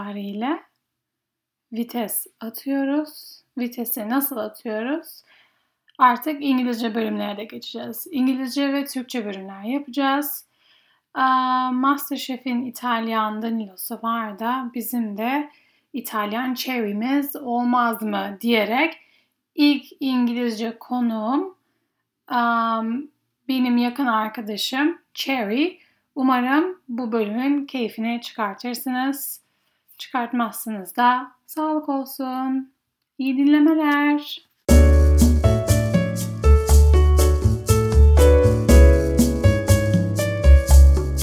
itibariyle vites atıyoruz. Vitesi nasıl atıyoruz? Artık İngilizce bölümlere de geçeceğiz. İngilizce ve Türkçe bölümler yapacağız. Masterchef'in İtalyan Danilo'su var da bizim de İtalyan Cherry'miz olmaz mı diyerek ilk İngilizce konuğum benim yakın arkadaşım Cherry. Umarım bu bölümün keyfini çıkartırsınız. Çıkartmazsınız da sağlık olsun. İyi dinlemeler.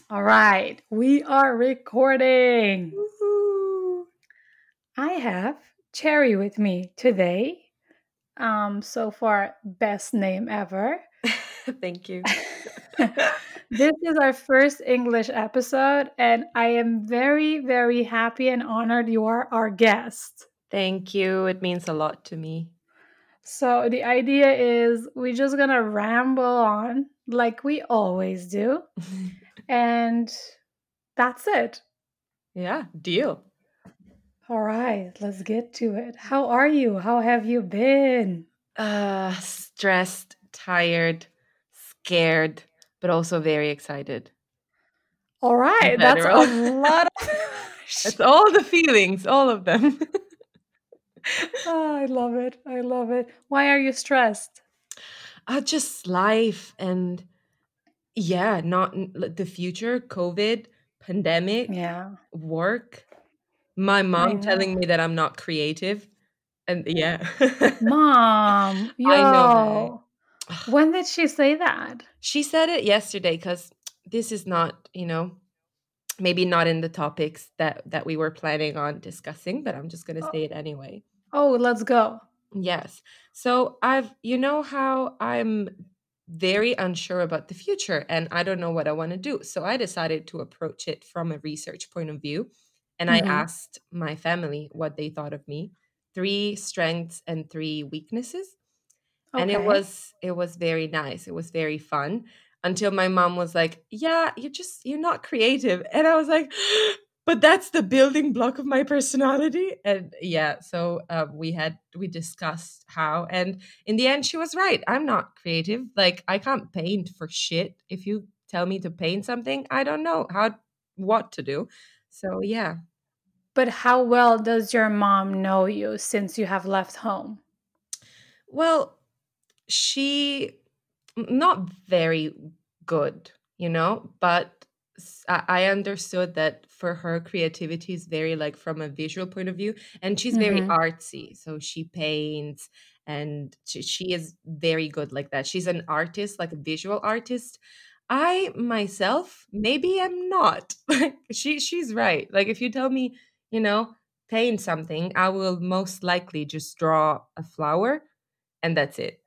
All right, we are recording. I have Cherry with me today. Um, so far, best name ever. Thank you. this is our first English episode, and I am very, very happy and honored you are our guest. Thank you. It means a lot to me. So, the idea is we're just gonna ramble on like we always do, and that's it. Yeah, deal. All right, let's get to it. How are you? How have you been? Uh, stressed, tired, scared, but also very excited. All right, that's a lot of That's all the feelings, all of them. oh, I love it. I love it. Why are you stressed? Uh, just life and yeah, not the future, COVID, pandemic, Yeah. work, my mom telling me that I'm not creative. And yeah. Mom, I know, yo. When did she say that? She said it yesterday because this is not, you know, maybe not in the topics that that we were planning on discussing, but I'm just going to Oh, say it anyway. oh, let's go. Yes. So I've, you know, how I'm very unsure about the future and I don't know what I want to do. So I decided to approach it from a research point of view. And I hmm asked my family what they thought of me three strengths and three weaknesses. And it was it was very nice. It was very fun until my mom was like, "Yeah, you're just you're not creative." And I was like, "But that's the building block of my personality." And yeah, so uh, we had we discussed how, and in the end, she was right. I'm not creative. Like I can't paint for shit. If you tell me to paint something, I don't know how what to do. So yeah, But how well does your mom know you since you have left home? well, she not very good, you know, but I understood that for her creativity is very like from a visual point of view and she's very hmm artsy. So she paints and she, she is very good like that. She's an artist, like a visual artist. I myself maybe I'm not. She she's right. Like if you tell me, you know, paint something, I will most likely just draw a flower and that's it.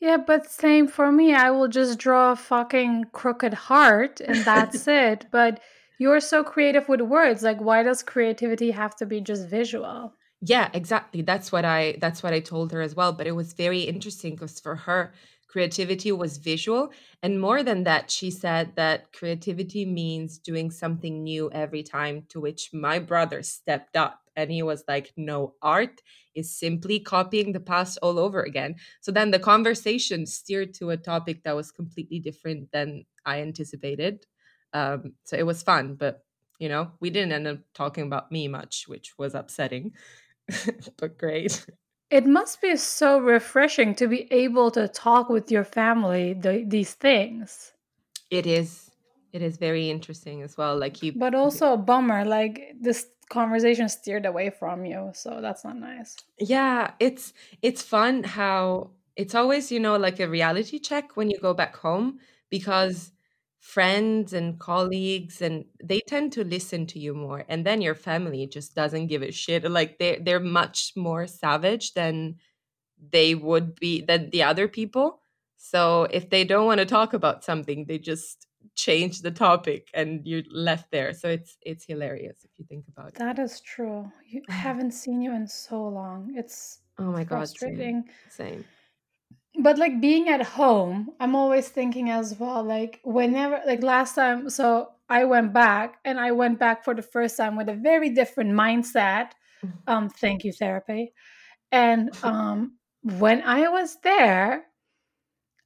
Yeah, but same for me. I will just draw a fucking crooked heart and that's it. But you're so creative with words. Like, why does creativity have to be just visual? Yeah, exactly. That's what I that's what I told her as well, but it was very interesting because for her creativity was visual and more than that she said that creativity means doing something new every time to which my brother stepped up and he was like no art is simply copying the past all over again. So then the conversation steered to a topic that was completely different than I anticipated. Um so it was fun, but you know, we didn't end up talking about me much, which was upsetting. but great. It must be so refreshing to be able to talk with your family the, these things. It is. It is very interesting as well. Like you, But also a bummer. Like, this conversation steered away from you. So that's not nice. yeah, it's it's fun how it's always you know like a reality check when you go back home because friends and colleagues and they tend to listen to you more and then your family just doesn't give a shit like they they're much more savage than they would be than the other people so if they don't want to talk about something they just change the topic and you're left there so it's it's hilarious if you think about it That is true. You I haven't seen you in so long. It's oh my god same same But like being at home, I'm always thinking as well, like whenever, like last time, so I went back and I went back for the first time with a very different mindset. Mm. Um, thank you, therapy. And um, when I was there,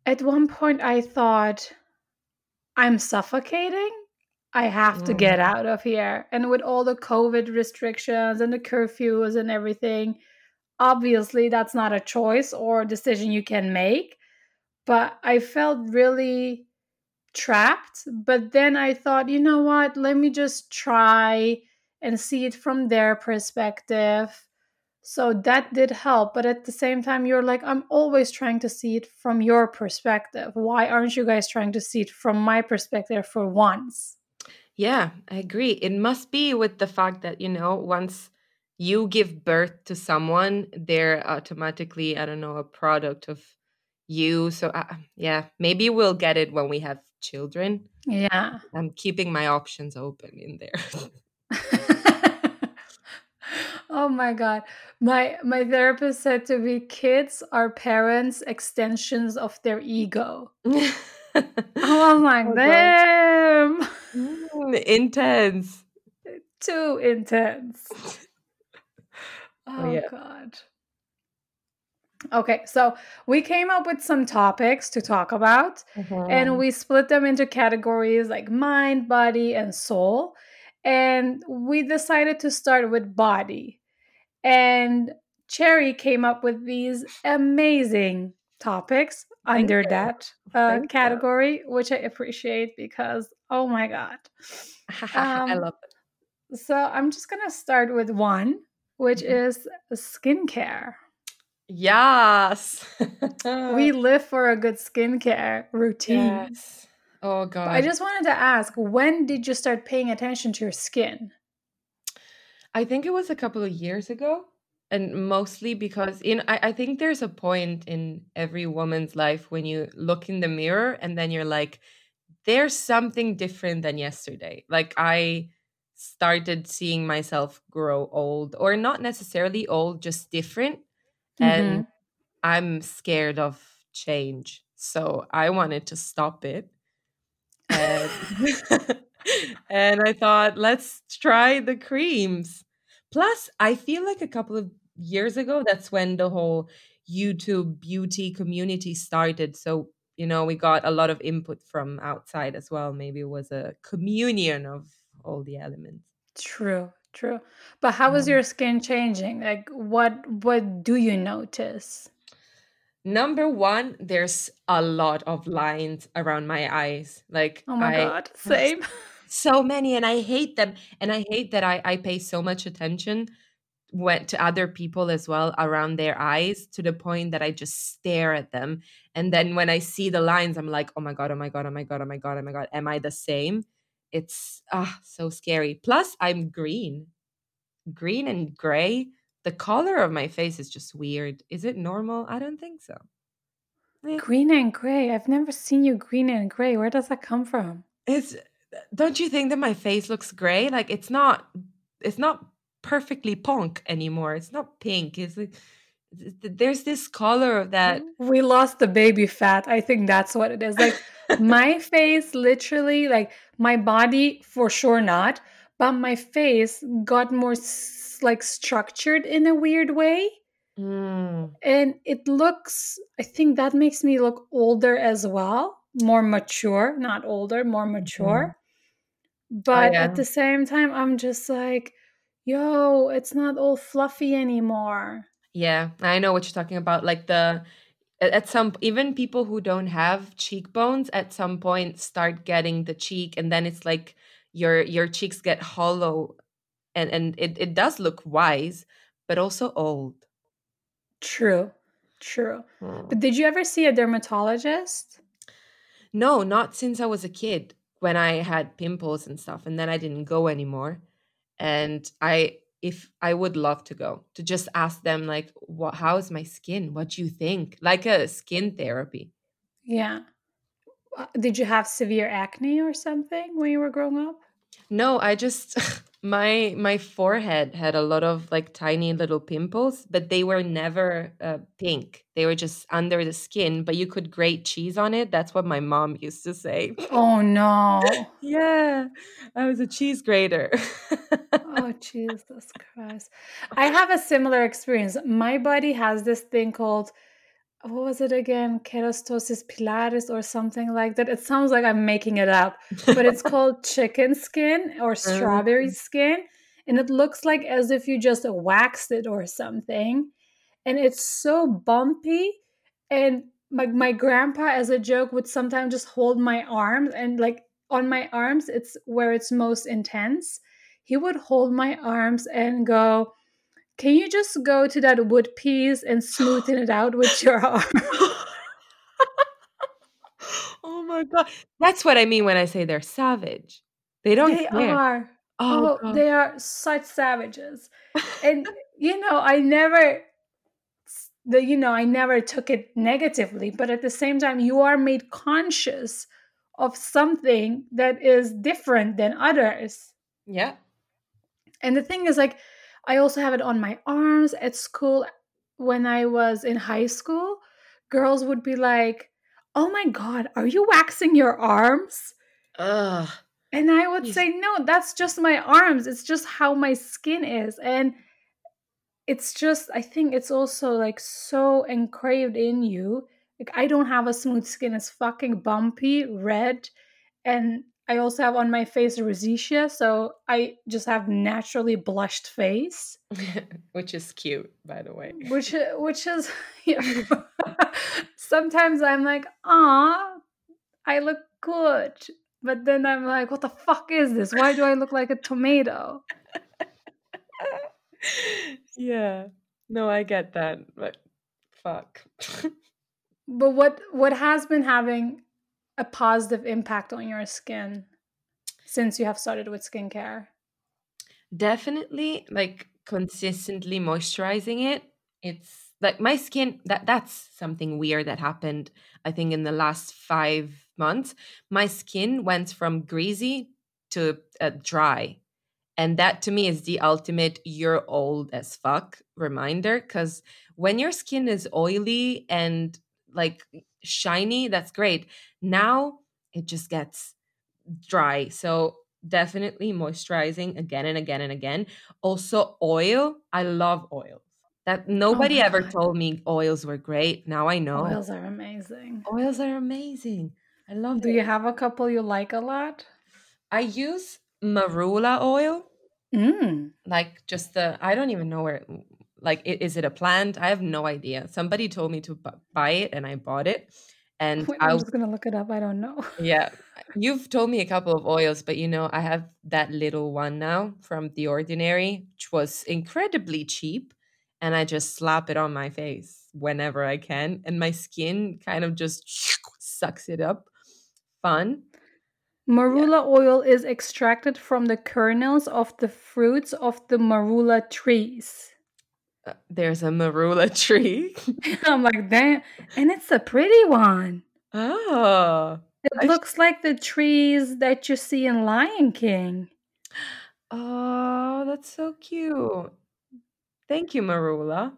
at one point I thought, I'm suffocating. I have to Mm. get out of here. And with all the COVID restrictions and the curfews and everything, obviously that's not a choice or a decision you can make. But I felt really trapped. But then I thought, you know what? Let me just try and see it from their perspective. So that did help. But at the same time, you're like, I'm always trying to see it from your perspective. Why aren't you guys trying to see it from my perspective for once? Yeah, I agree. It must be with the fact that, you know, once you give birth to someone, they're automatically, I don't know, a product of you. So, uh, yeah, maybe we'll get it when we have children. Yeah. I'm keeping my options open in there. oh my god. My my therapist said to me kids are parents extensions of their ego. I was like, Oh, God. damn. Mm, intense. Too intense. Oh, Oh yeah. god. Okay, so we came up with some topics to talk about. and Mhm. we split them into categories like mind, body, and soul. And we decided to start with body. And Cherry came up with these amazing topics under that uh, category, which I appreciate because, oh my God. I Um, love it. So I'm just going to start with one, which Mhm. is skincare. Yes. We live for a good skincare routine. yes. Oh But I just wanted to ask, when did you start paying attention to your skin? I think it was a couple of years ago. And mostly because in I, I think there's a point in every woman's life when you look in the mirror and then you're like, there's something different than yesterday. Like I started seeing myself grow old, or not necessarily old, just different. And mm-hmm. I'm scared of change. So I wanted to stop it. And and I thought, let's try the creams. Plus, I feel like a couple of years ago, that's when the whole YouTube beauty community started. So, you know, we got a lot of input from outside as well. Maybe it was a communion of all the elements. True, true. But how is Um, your skin changing? Like what what do you notice? Number one, there's a lot of lines around my eyes. Like Oh my I god, same. so many and i hate them and i hate that i, I pay so much attention went to other people as well around their eyes to the point that i just stare at them. And then when i see the lines i'm like oh my god oh my god oh my god oh my god oh my god am i the same? It's ah so scary. Plus i'm green. Green and gray the color of my face is just weird is it normal i don't think so Eh, Green and gray. I've never seen you green and gray. Where does that come from? It's don't you think that my face looks gray? Like it's not it's not perfectly punk anymore. It's not pink. It's like th- th- there's this color of that We lost the baby fat. I think that's what it is. Like my face literally like my body for sure not, but my face got more s- like structured in a weird way. Mm, and it looks i think that makes me look older as well more mature not older more mature but at the same time i'm just like yo it's not all fluffy anymore yeah, I know what you're talking about. Like the at at some even people who don't have cheekbones at some point start getting the cheek and then it's like your your cheeks get hollow and and it, it does look wise but also old. true true Mm. but did you ever see a dermatologist No, not since I was a kid when I had pimples and stuff and then I didn't go anymore. And I if I would love to go to just ask them like what how is my skin? What do you think? Like a skin therapy. yeah Uh, did you have severe acne or something when you were growing up No, I just my my forehead had a lot of like tiny little pimples, but they were never uh, pink. They were just under the skin, but you could grate cheese on it. That's what my mom used to say. Oh no. yeah, I was a cheese grater. oh Jesus Christ. I have a similar experience. My body has this thing called what was it again? Keratosis pilaris or something like that. It sounds like I'm making it up, but it's called chicken skin or strawberry mm. skin. And it looks like as if you just waxed it or something. And it's so bumpy. And my, my grandpa, as a joke, would sometimes just hold my arms and like on my arms, it's where it's most intense. He would hold my arms and go, can you just go to that wood piece and smoothen it out with your arm? oh my god. That's what I mean when I say they're savage. They don't They care. are. Oh, oh they are such savages. and you know, I never the you know, I never took it negatively, but at the same time you are made conscious of something that is different than others. Yeah. And the thing is like I also have it on my arms at school. When I was in high school, girls would be like, "Oh my god, are you waxing your arms?" Ugh. And I would say, "No, that's just my arms. It's just how my skin is." And it's just I think it's also like so engraved in you. Like I don't have a smooth skin. It's fucking bumpy, red, and I also have on my face rosacea, so I just have naturally blushed face, which is cute, by the way. Which which is yeah. sometimes I'm like, ah, I look good, but then I'm like, what the fuck is this? Why do I look like a tomato? yeah, no, I get that, but fuck. but what what has been having a positive impact on your skin since you have started with skincare? Definitely like consistently moisturizing it. It's like my skin that that's something weird that happened I think in the last 5 months. My skin went from greasy to uh, dry. And that to me is the ultimate you're old as fuck reminder cuz when your skin is oily and like shiny, that's great. Now it just gets dry. So definitely moisturizing again and again and again. Also oil. I love oils. That nobody oh ever God. told me oils were great. Now I know. Oils are amazing. Oils are amazing. I love Do it. you have a couple you like a lot? I use marula oil. Mm. Like just the I don't even know where like is it a plant? I have no idea. Somebody told me to buy it and I bought it and Wait, I was gonna look it up. I don't know. yeah, you've told me a couple of oils, but you know, I have that little one now from The Ordinary, which was incredibly cheap, and I just slap it on my face whenever I can, and my skin kind of just sucks it up. Fun. Marula yeah. oil is extracted from the kernels of the fruits of the marula trees. There's a marula tree. I'm like, that, and it's a pretty one. Oh. It I looks sh- like the trees that you see in Lion King. Oh, that's so cute. Thank you, Marula.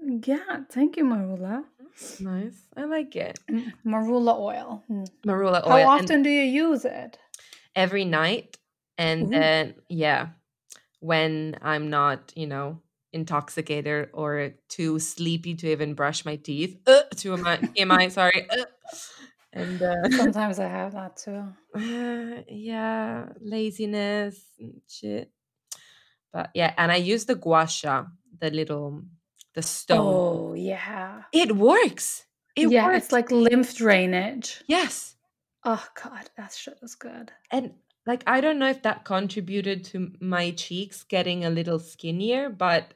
Yeah, thank you, Marula. That's nice. I like it. Mm, marula oil. Mm. Marula oil. How often and do you use it? Every night. And Ooh. then, yeah, when I'm not, you know, intoxicated or too sleepy to even brush my teeth. Uh, too am I, am I sorry. Uh. And uh, sometimes I have that too. Uh, yeah, laziness and shit. But yeah, and I use the gua sha, the little the stone. Oh yeah, it works. It yeah, works. it's like lymph drainage. Yes. Oh god, that shit is good. And like I don't know if that contributed to my cheeks getting a little skinnier, but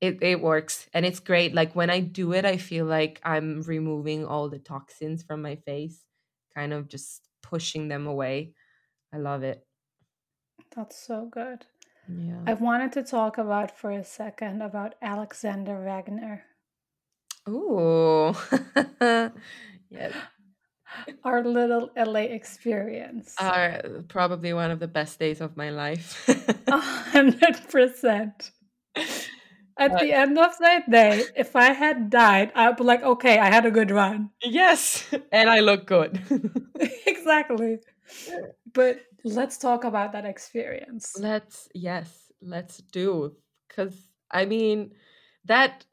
it, it works and it's great like when i do it i feel like i'm removing all the toxins from my face kind of just pushing them away. I love it. That's so good. Yeah. I wanted to talk about for a second about alexander wagner. Oh yes Our little LA experience. Are probably one of the best days of my life. A hundred percent. At But the end of that day, if I had died, I'd be like, okay, I had a good run. yes, and I look good. exactly. But let's talk about that experience. let's yes, let's do cuz I mean that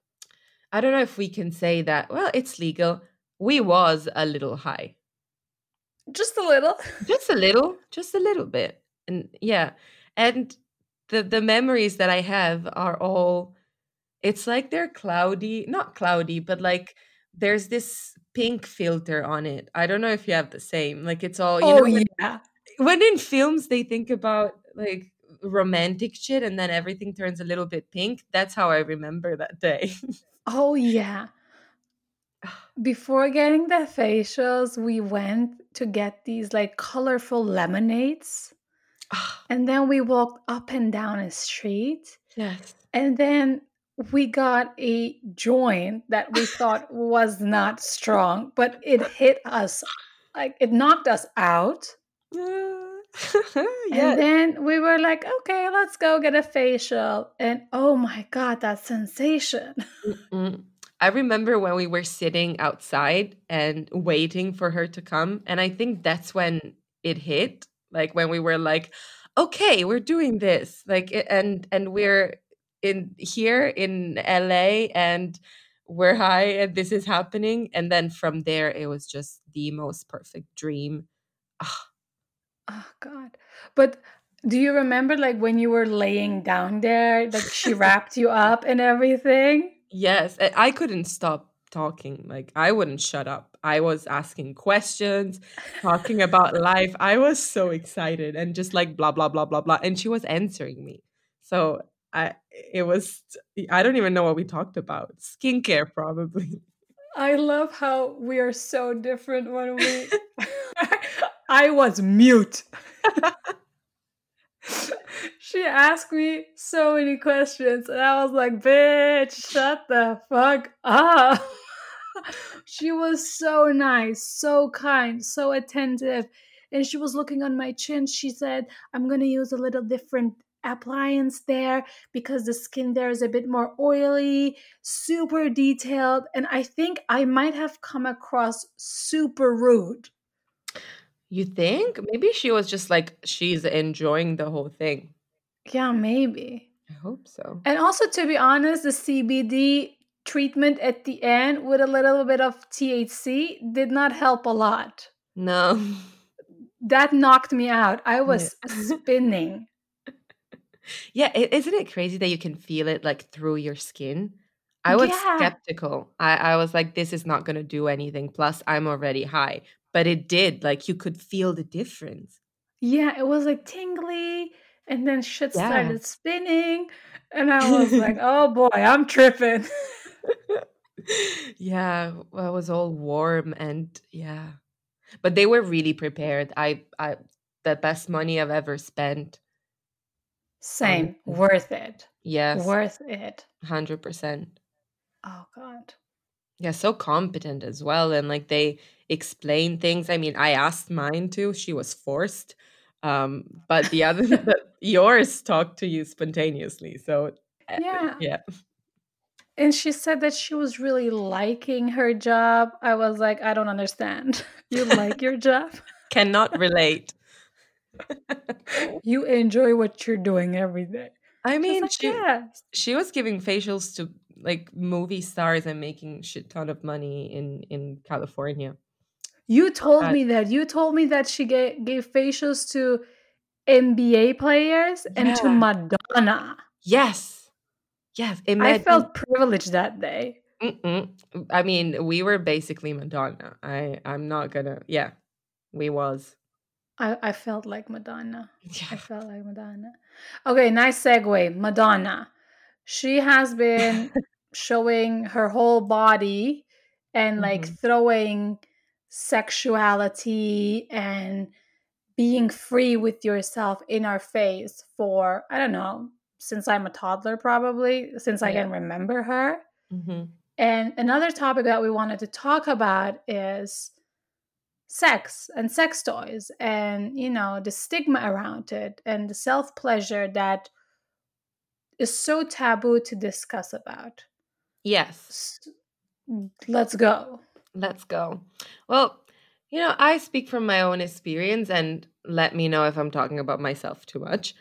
I don't know if we can say that. Well, it's legal. We was a little high. Just a little. Just a little, just a little bit. And yeah. And the the memories that I have are all it's like they're cloudy, not cloudy, but like there's this pink filter on it. I don't know if you have the same. Like it's all, you Oh, know, when, yeah. when in films they think about like romantic shit and then everything turns a little bit pink. That's how I remember that day. Oh, yeah. Before getting the facials, we went to get these like colorful lemonades. Ah, And then we walked up and down a street. yes. And then we got a joint that we thought was not strong, but it hit us like it knocked us out. yeah. And then we were like, okay, let's go get a facial. And oh my God, that sensation. Mm. I remember when we were sitting outside and waiting for her to come. And I think that's when it hit. Like when we were like, okay, we're doing this. Like and and we're in here in LA and we're high and this is happening. And then from there it was just the most perfect dream. Ah, Oh God. But do you remember like when you were laying down there, like she wrapped you up and everything? Yes, I couldn't stop talking. Like I wouldn't shut up. I was asking questions, talking about life. I was so excited and just like blah blah blah blah blah and she was answering me. So I it was I don't even know what we talked about. Skincare probably. I love how we are so different when we I was mute. she asked me so many questions and I was like, bitch, shut the fuck up. she was so nice, so kind, so attentive. And she was looking on my chin. She said, I'm going to use a little different appliance there because the skin there is a bit more oily, super detailed. And I think I might have come across super rude. You think? Maybe she was just like she's enjoying the whole thing. Yeah, maybe. I hope so. And also, to be honest, the CBD treatment at the end with a little bit of THC did not help a lot. No. That knocked me out. I was spinning. Yeah, i- isn't it crazy that you can feel it like through your skin? I was Yeah. skeptical. I, I was like, this is not going to do anything. Plus, I'm already high. But it did. Like, you could feel the difference. Yeah, it was like tingly, and then shit Yeah. started spinning. And I was like, oh boy, I'm tripping. yeah, well, it was all warm and yeah. But they were really prepared. I, I, the best money I've ever spent. Same, Honestly. worth it. Yes, Worth it. 100%. Oh God. Yeah, so competent as well. And like they explain things. I mean, I asked mine too. She was forced. Um, but the other yours talked to you spontaneously. So uh, Yeah. yeah. And she said that she was really liking her job. I was like, I don't understand. You like your job? Cannot relate. You enjoy what you're doing every day. I mean, like, she yes. she was giving facials to like movie stars and making shit ton of money in in California. You told bad. me that. You told me that she gave, gave facials to NBA players and to Madonna. Yes. Yes. I felt privileged that day. Mm-mm. I mean, we were basically Madonna. I I'm not gonna. Yeah, we was. I, I felt like Madonna. I felt like Madonna. Okay, nice segue. Madonna. She has been showing her whole body and like Mhm. throwing sexuality and being free with yourself in our face for, I don't know, since I'm a toddler, probably, since I can remember her. hmm And another topic that we wanted to talk about is sex and sex toys and you know the stigma around it and the self pleasure that is so taboo to discuss about Yes. let's go Let's go. Well, you know, I speak from my own experience and let me know if I'm talking about myself too much.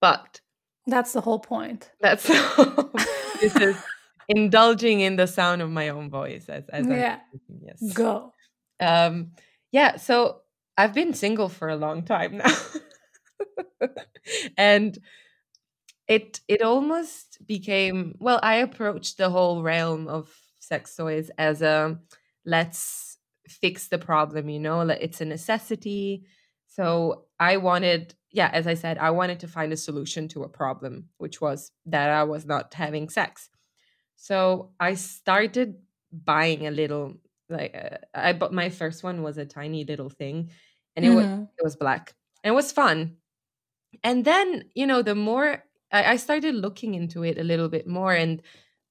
But that's the whole point that's this is indulging in the sound of my own voice as, as yeah I'm yes. go Um yeah, so I've been single for a long time now. and it it almost became well, I approached the whole realm of sex toys as a let's fix the problem, you know, it's a necessity. So I wanted, yeah, as I said, I wanted to find a solution to a problem, which was that I was not having sex. So I started buying a little like uh, I bought my first one was a tiny little thing and it was Mhm. it was black. And it was fun. And then, you know, the more I, I started looking into it a little bit more and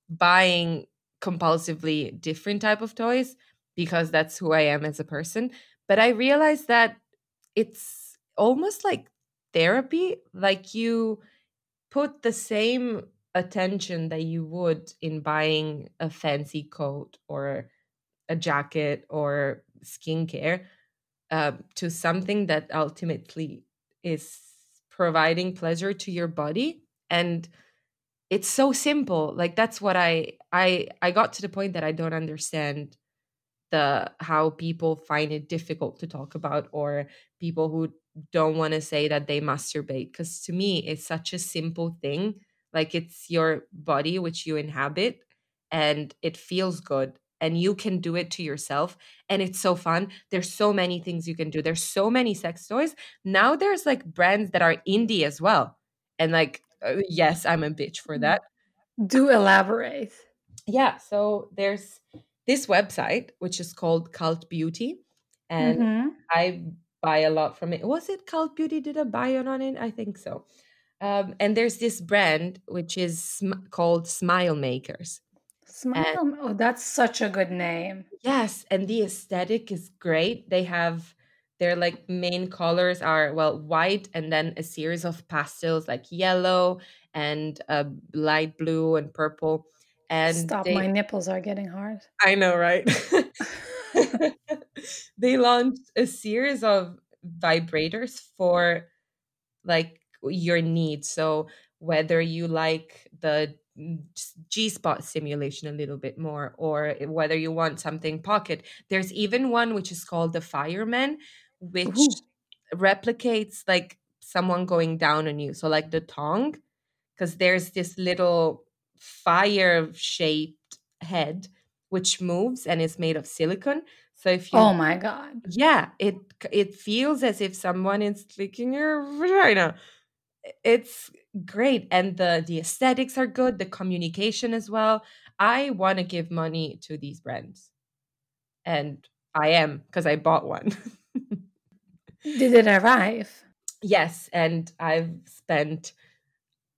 buying compulsively different type of toys because that's who I am as a person. But I realized that it's almost like therapy. Like you put the same attention that you would in buying a fancy coat or a jacket or skincare um, to something that ultimately is providing pleasure to your body and it's so simple like that's what i i i got to the point that i don't understand the how people find it difficult to talk about or people who don't want to say that they masturbate because to me it's such a simple thing like it's your body which you inhabit and it feels good and you can do it to yourself and it's so fun. There's so many things you can do. There's so many sex toys. Now there's like brands that are indie as well and like uh, yes i'm a bitch for that. Do elaborate. Yeah so there's this website which is called cult beauty and Mhm. i buy a lot from it. Was it cult beauty? Did i buy it on it? I think so. Um, and there's this brand which is sm- called smile makers smile oh that's such a good name yes and the aesthetic is great they have their like main colors are well white and then a series of pastels like yellow and uh, light blue and purple and stop they, my nipples are getting hard I know, right? they launched a series of vibrators for like your needs. So whether you like the Mm, G spot simulation a little bit more, or whether you want something pocket, there's even one which is called the Fireman, which Ooh. replicates like someone going down on you. So like the tongue, because there's this little fire shaped head which moves and is made of silicone. So if you oh my god yeah, it it feels as if someone is licking your vagina. It's great and the the aesthetics are good, the communication as well. I want to give money to these brands. And I am because I bought one. did it arrive yes, and I've spent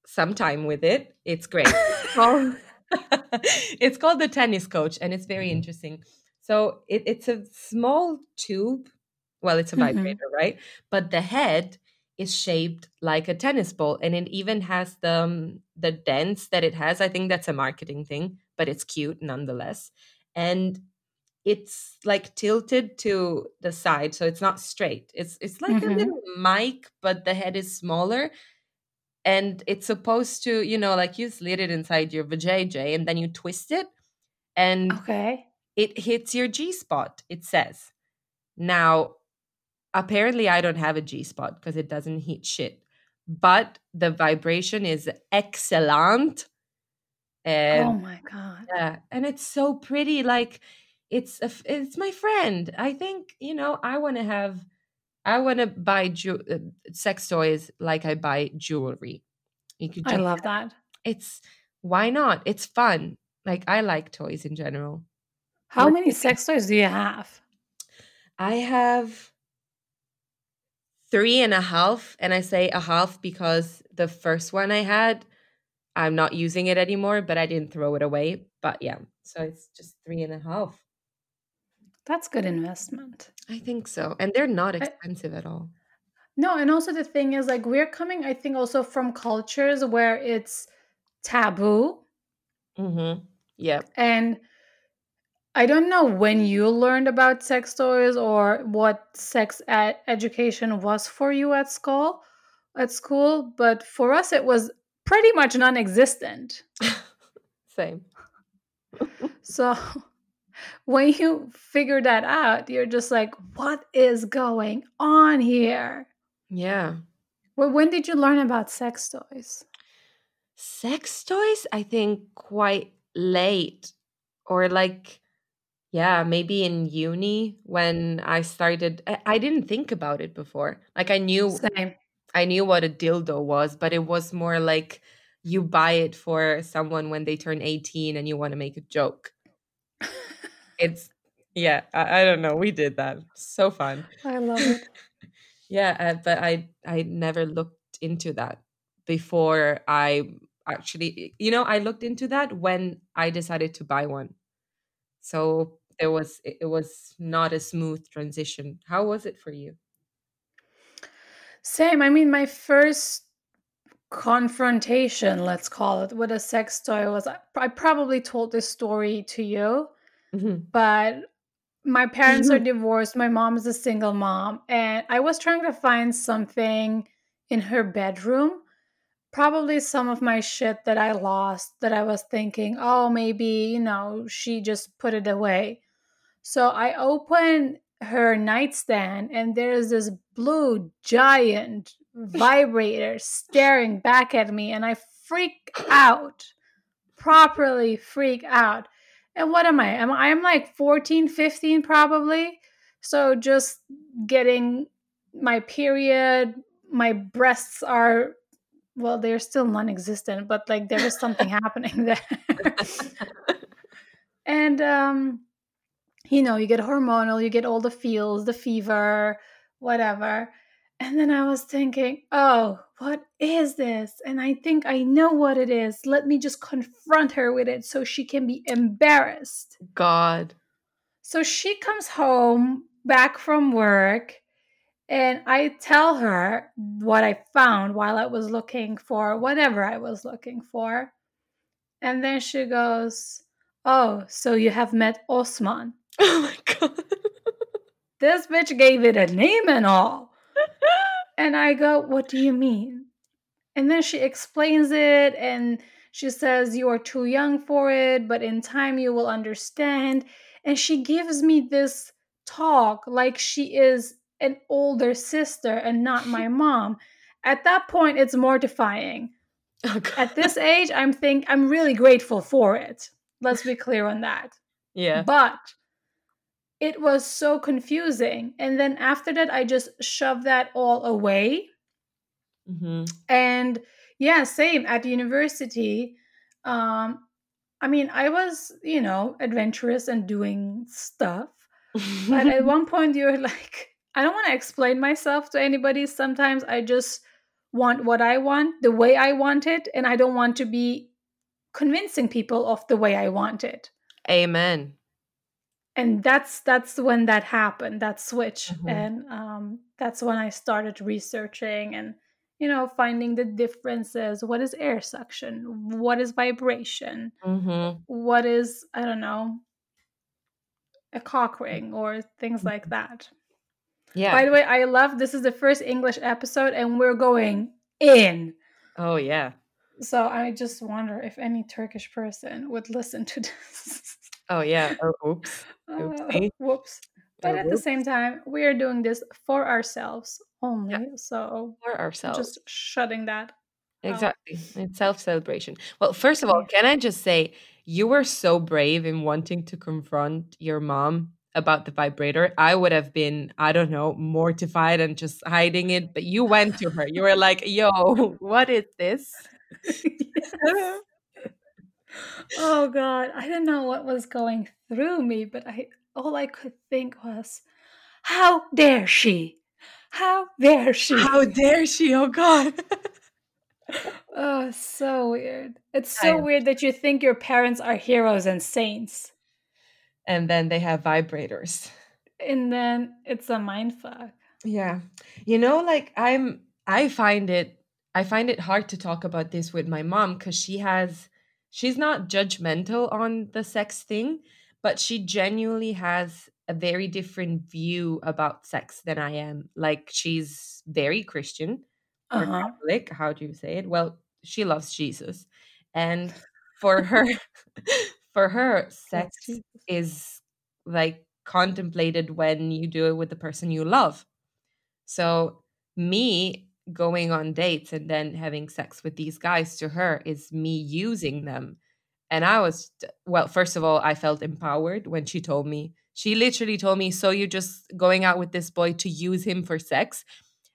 some time with it. It's great. It's called, it's called the tennis coach and it's very interesting. So it, it's a small tube. Well, it's a Mhm. vibrator, right? But the head is shaped like a tennis ball and it even has the um, the dents that it has. I think that's a marketing thing, but it's cute nonetheless. And it's like tilted to the side, so it's not straight. It's it's like Mhm. a little mic, but the head is smaller and it's supposed to, you know, like you slid it inside your vajayjay and then you twist it and okay it hits your G spot, it says. Now, apparently I don't have a G spot because it doesn't hit shit. But the vibration is excellent. And oh my god yeah, and it's so pretty. Like it's a, it's my friend. I think, you know, I want to have I want to buy ju- uh, sex toys like I buy jewelry. You could i love that it's why not? It's fun. Like I like toys in general. how many sex toys do you have I have three and a half, and I say a half because the first one I had, I'm not using it anymore, but I didn't throw it away. But yeah, so it's just three and a half. That's good investment. I think so. And they're not expensive I, at all. No, and also the thing is like we're coming I think also from cultures where it's taboo. Mm-hmm. Yeah. And I don't know when you learned about sex toys or what sex ed- education was for you at school at school, but for us it was pretty much non-existent. Same. so when you figure that out, you're just like, what is going on here? Yeah. Well, when did you learn about sex toys? Sex toys, I think quite late or like yeah, maybe in uni when I started I, I didn't think about it before. Like I knew Same. I knew what a dildo was, but it was more like you buy it for someone when they turn 18 and you want to make a joke. it's yeah, I, I, don't know. We did that. So fun. I love it. yeah, uh, but I I never looked into that before I actually you know, I looked into that when I decided to buy one. So it was it was not a smooth transition. How was it for you? Same. I mean, my first confrontation, let's call it, with a sex toy was I probably told this story to you, mm-hmm. but my parents mm-hmm. are divorced. My mom is a single mom, and I was trying to find something in her bedroom. Probably some of my shit that I lost that I was thinking, oh, maybe, you know, she just put it away. So I open her nightstand, and there's this blue giant vibrator staring back at me, and I freak out, properly freak out. And what am I? Am I am like 14, 15 probably. So just getting my period, my breasts are well, they're still non-existent, but like there is something happening there. and um you know, you get hormonal, you get all the feels, the fever, whatever. And then I was thinking, oh, what is this? And I think I know what it is. Let me just confront her with it so she can be embarrassed. God. So she comes home back from work, and I tell her what I found while I was looking for whatever I was looking for. And then she goes, Oh, so you have met Osman. Oh my God. this bitch gave it a name and all. and I go, What do you mean? And then she explains it and she says, You are too young for it, but in time you will understand. And she gives me this talk like she is an older sister and not my mom. At that point, it's mortifying. Oh, At this age, I'm think I'm really grateful for it. Let's be clear on that. Yeah. But it was so confusing. And then after that, I just shoved that all away. Mm-hmm. And yeah, same at university. Um, I mean, I was, you know, adventurous and doing stuff. but at one point, you're like, I don't want to explain myself to anybody. Sometimes I just want what I want, the way I want it, and I don't want to be convincing people of the way I want it. Amen and that's that's when that happened that switch mm-hmm. and um, that's when i started researching and you know finding the differences what is air suction what is vibration mm-hmm. what is i don't know a cock ring or things like mm-hmm. that yeah by the way i love this is the first english episode and we're going in oh yeah so i just wonder if any turkish person would listen to this Oh yeah. Oh, oops. Uh, whoops. But oh, at whoops. the same time, we are doing this for ourselves only. Yeah. So for ourselves. Just shutting that. Exactly. Out. It's self celebration. Well, first of all, can I just say you were so brave in wanting to confront your mom about the vibrator. I would have been, I don't know, mortified and just hiding it. But you went to her. You were like, yo, what is this? oh god i don't know what was going through me but i all i could think was how dare she how dare she how dare she oh god oh so weird it's so weird that you think your parents are heroes and saints and then they have vibrators. And then it's a mind fuck. Yeah. You know, like I'm I find it I find it hard to talk about this with my mom cuz she has she's not judgmental on the sex thing, but she genuinely has a very different view about sex than I am. Like she's very Christian or Uh-huh. Catholic, how do you say it? Well, she loves Jesus. And for her for her sex is like contemplated when you do it with the person you love. So me going on dates and then having sex with these guys to her is me using them. And I was well, first of all, I felt empowered when she told me. She literally told me, "So you're just going out with this boy to use him for sex?"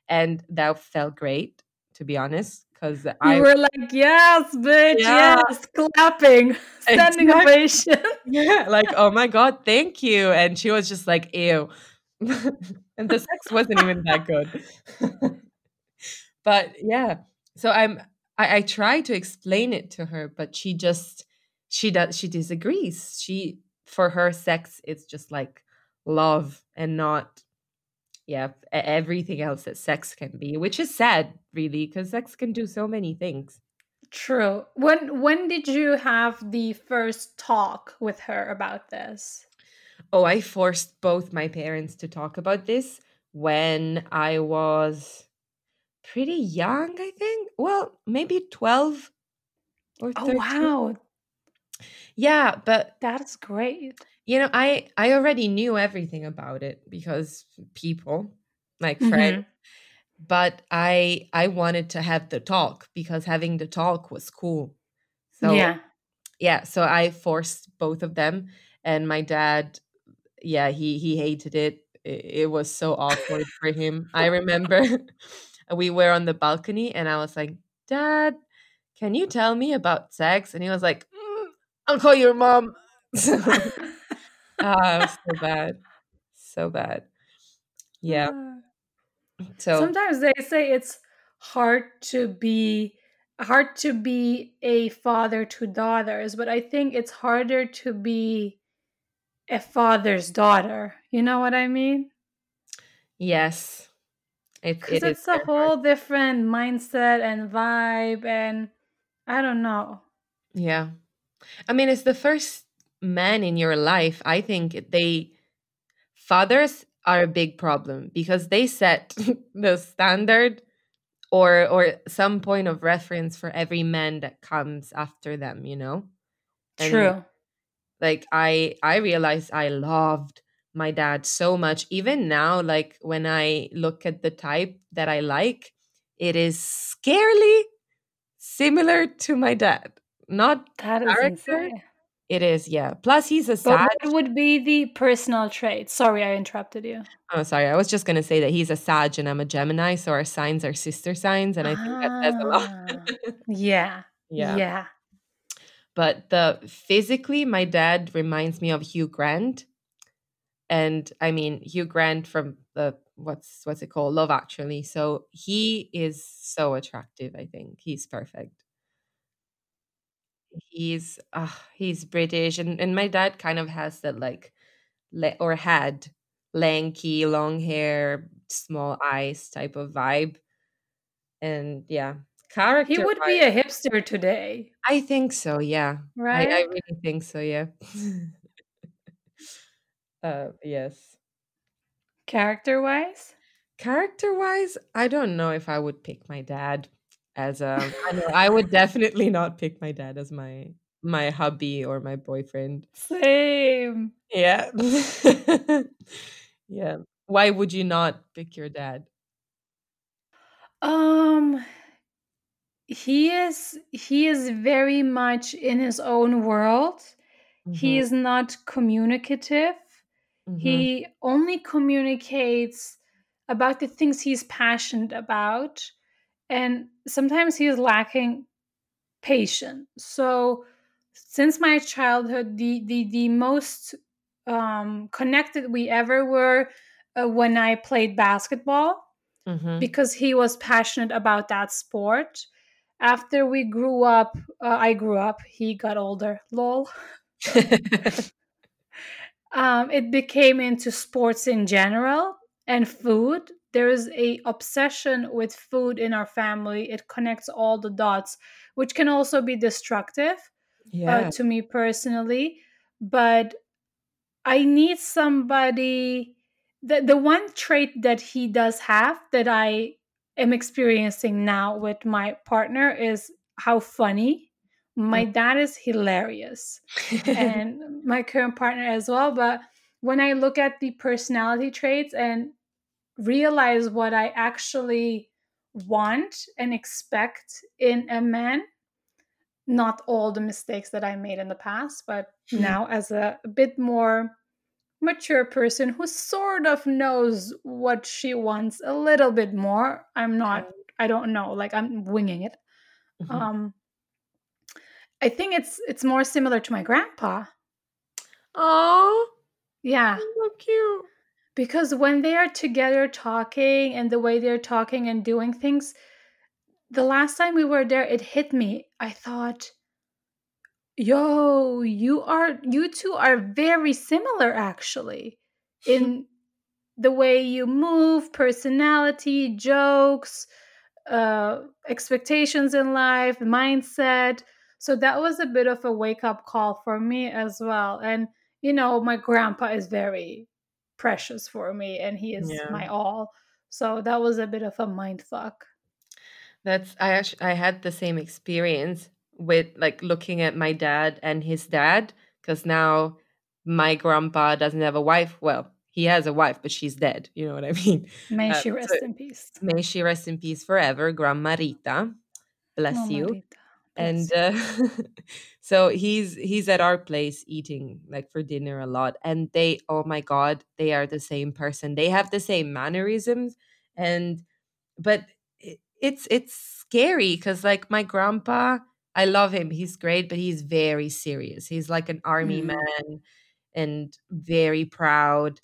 And that felt great, to be honest, because You I were like, yes, bitch, Yeah. yes, clapping, standing Exactly. ovation. yeah, like, oh my god, thank you. And she was just like, ew. and the sex wasn't even that good. but yeah. So I'm I, I try to explain it to her, but she just she does she disagrees. She for her sex it's just like love and not yeah, everything else that sex can be, which is sad really because sex can do so many things. True. When when did you have the first talk with her about this? Oh, I forced both my parents to talk about this when I was pretty young, I think. Well, maybe 12 or Oh 13. wow, Yeah, but that's great. You know, I I already knew everything about it because people, like friends, Mhm. but I I wanted to have the talk because having the talk was cool. So, Yeah. yeah, so I forced both of them and my dad yeah, he he hated it. It, it was so awkward for him. I remember we were on the balcony and I was like, "Dad, can you tell me about sex?" And he was like, "Mm, "I'll call your mom." So, ah, so bad. So bad. Yeah. Ah. So, Sometimes they say it's hard to be hard to be a father to daughters, but I think it's harder to be a father's daughter. You know what I mean? yes. It Because it is a very hard. whole different mindset and vibe, and I don't know. Yeah. I mean, it's the first man in your life. I think they fathers are a big problem because they set the standard or or some point of reference for every man that comes after them, you know? And True. like I I realized I loved my dad so much even now like when I look at the type that I like, it is scarily similar to my dad. Not That is character, insane. It is, yeah. Plus, he's a Sag. But what would be the personal trait? Sorry, I interrupted you. Oh, sorry. I was just going to say that he's a Sag and I'm a Gemini, so our signs are sister signs, and I think that says a lot. Ah, yeah, yeah. yeah. But the physically, my dad reminds me of Hugh Grant, and I mean Hugh Grant from the what's what's it called, Love Actually. So he is so attractive. I think he's perfect. He's uh, he's British, and and my dad kind of has that like le- or had lanky, long hair, small eyes type of vibe. And yeah, character. He would be a hipster today, I think so. Yeah, I, I really think so. Yeah. uh, yes. Character wise. Character wise, I don't know if I would pick my dad as a. I know I would definitely not pick my dad as my my hubby or my boyfriend. Same. Yeah. yeah. Why would you not pick your dad? Um, he is he is very much in his own world. He Mhm, is not communicative. mhm, He only communicates about the things he's passionate about, and sometimes he is lacking patience. So, since my childhood, the the the most um, connected we ever were uh, when I played basketball mhm. because he was passionate about that sport. After we grew up, uh, I grew up. He got older. Lol. um, it became into sports in general and food. There is a obsession with food in our family. It connects all the dots, which can also be destructive uh, Yeah. to me personally. But I need somebody. The, the one trait that he does have that I am experiencing now with my partner is how funny. My dad is hilarious and my current partner as well. But when I look at the personality traits and realize what I actually want and expect in a man, not all the mistakes that I made in the past, but now as a, a bit more mature person who sort of knows what she wants a little bit more. I'm not, I don't know, like I'm winging it. Mhm. Um, I think it's it's more similar to my grandpa. Oh, Yeah. so cute. Because when they are together talking and the way they're talking and doing things, the last time we were there, it hit me. I thought, yo, you are, you two are very similar actually in the way you move, personality, jokes, uh, expectations in life, mindset. So that was a bit of a wake up call for me as well. And, you know, my grandpa is very precious for me and he is Yeah. my all. So that was a bit of a mind fuck. That's I actually I had the same experience with like looking at my dad and his dad because now my grandpa doesn't have a wife. Well, he has a wife, but she's dead. You know what I mean? May Uh, she so rest in peace. may she rest in peace forever, Grandma Rita. Bless Oh, you. Marita. And uh, so he's he's at our place eating like for dinner a lot and they oh my god they are the same person. They have the same mannerisms and but it, it's it's scary because like my grandpa i love him he's great but he's very serious. He's like an army Mhm. man and very proud.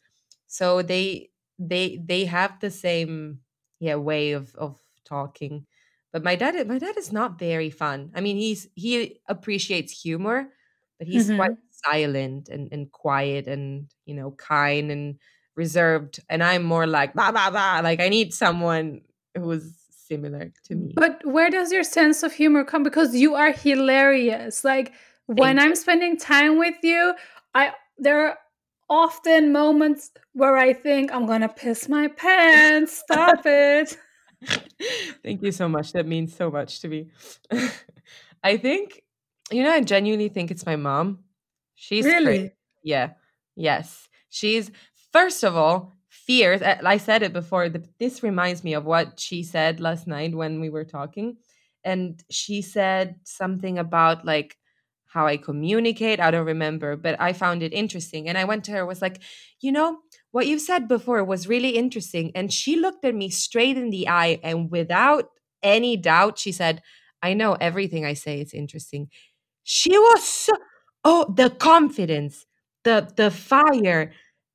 So they they they have the same yeah way of of talking but my dad my dad is not very fun i mean he's he appreciates humor but he's quite Mhm. silent and, and quiet and you know kind and reserved and i'm more like blah blah blah like i need someone who's similar to me But where does your sense of humor come? Because you are hilarious. Like when Thank I'm spending time with you, I there are often moments where I think I'm gonna piss my pants. Stop it. Thank you so much. That means so much to me. I think, you know, I genuinely think it's my mom. She's crazy. Really? Yeah. Yes. She's, first of all, fierce. I said it before. This reminds me of what she said last night when we were talking. And she said something about like how I communicate. I don't remember, but I found it interesting. And I went to her, was like, you know, what you've said before was really interesting. And she looked at me straight in the eye and without any doubt, she said, I know everything I say is interesting. She was so, oh, the confidence, the the fire.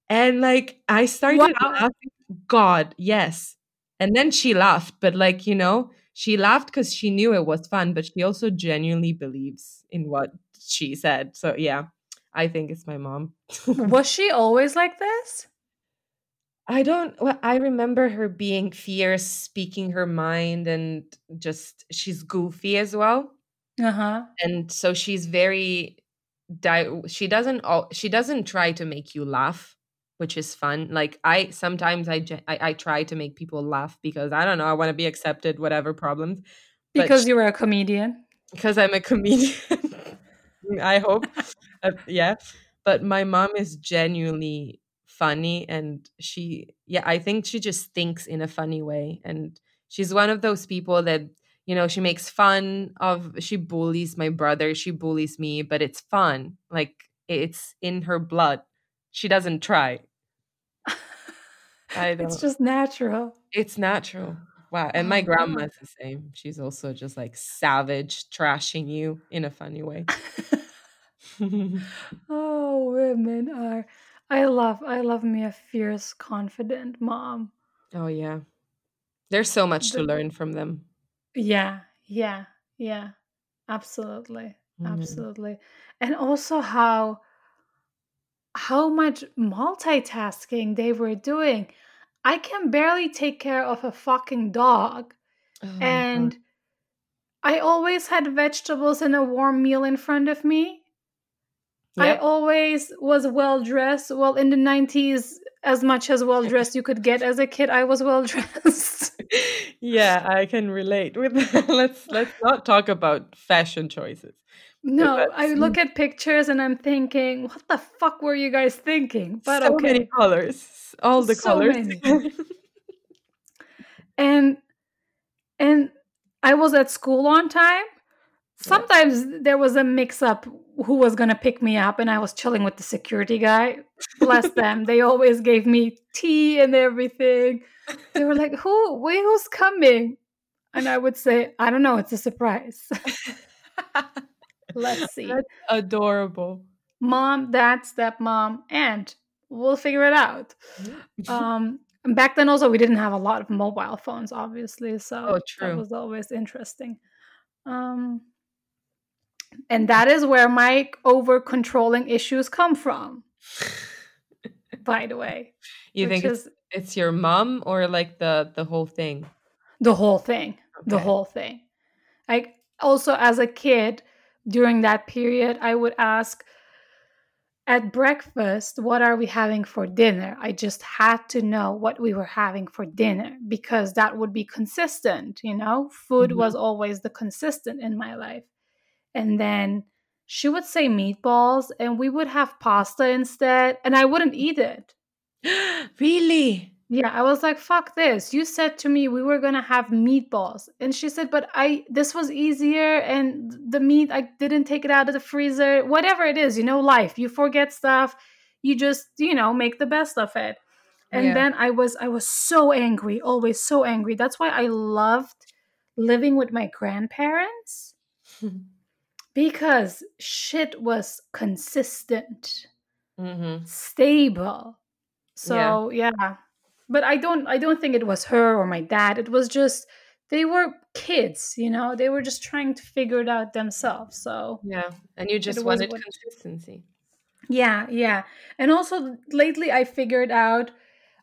And like I started Wow. laughing. God, yes. And then she laughed, but like, you know, she laughed because she knew it was fun, but she also genuinely believes in what she said. So yeah, I think it's my mom. Was she always like this? I don't well, I remember her being fierce, speaking her mind and just she's goofy as well. Uh-huh. And so she's very di- she doesn't she doesn't try to make you laugh, which is fun. Like I sometimes I I, I try to make people laugh because I don't know, I want to be accepted whatever problems. Because you were a comedian. because I'm a comedian. I hope. Uh, yeah. But my mom is genuinely funny and she yeah, I think she just thinks in a funny way and she's one of those people that you know, she makes fun of she bullies my brother, she bullies me, but it's fun. Like it's in her blood. She doesn't try. I It's just natural. it's natural. Wow. And my Oh grandma's the same. She's also just like savage, trashing you in a funny way. oh, women are. I love. I love me a fierce, confident mom. oh yeah. There's so much to learn from them. yeah, yeah, yeah. Absolutely, Mm. absolutely. And also how how much multitasking they were doing. I can barely take care of a fucking dog. Oh. And I always had vegetables and a warm meal in front of me. I always was well dressed. Well, in the 90s, as much as well dressed you could get as a kid, I was well dressed. Yeah, I can relate with that. Let's let's not talk about fashion choices. No, I mm. look at pictures and I'm thinking, what the fuck were you guys thinking? But so many colors. All the so colors. And and I was at school on time. Yeah. Sometimes there was a mix up who was going to pick me up and I was chilling with the security guy. Bless them. They always gave me tea and everything. They were like, "Who? Wait, who's coming?" And I would say, "I don't know, it's a surprise." Let's see. That's adorable. Mom, dad, stepmom, aunt. We'll figure it out. Um and back then also we didn't have a lot of mobile phones obviously, Oh, so that true. was always interesting. Um and that is where my over controlling issues come from, by the way, You think it's is it's your mom or like the the whole thing? the whole thing. The whole thing. Like also as a kid during that period, I would ask at breakfast, what are we having for dinner? I just had to know what we were having for dinner because that would be consistent, you know? Food Mhm. was always the consistent in my life. And then she would say meatballs and we would have pasta instead and I wouldn't eat it. Really? Yeah, I was like, fuck this. You said to me we were gonna have meatballs. And she said, but I this was easier and the meat I didn't take it out of the freezer. Whatever it is, you know, life. You forget stuff. You just, you know, make the best of it. And Yeah. then I was I was so angry, always so angry. That's why I loved living with my grandparents because shit was consistent, hmm stable. So, yeah. But I don't I don't think it was her or my dad. It was just they were kids, you know. They were just trying to figure it out themselves. So, Yeah. And you just wanted what consistency. Yeah, yeah. And also lately I figured out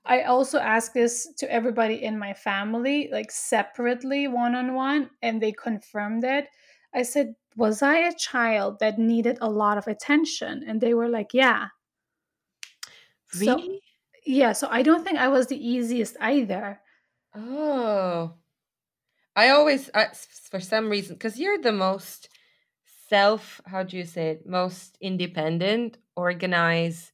I also ask this to everybody in my family, like separately, one on one, and they confirmed it. I said, Was I a child that needed a lot of attention? And they were like, Yeah. So, Really? yeah, so I don't think I was the easiest either. Oh. I always I, for some reason because you're the most self how do you say it most independent organized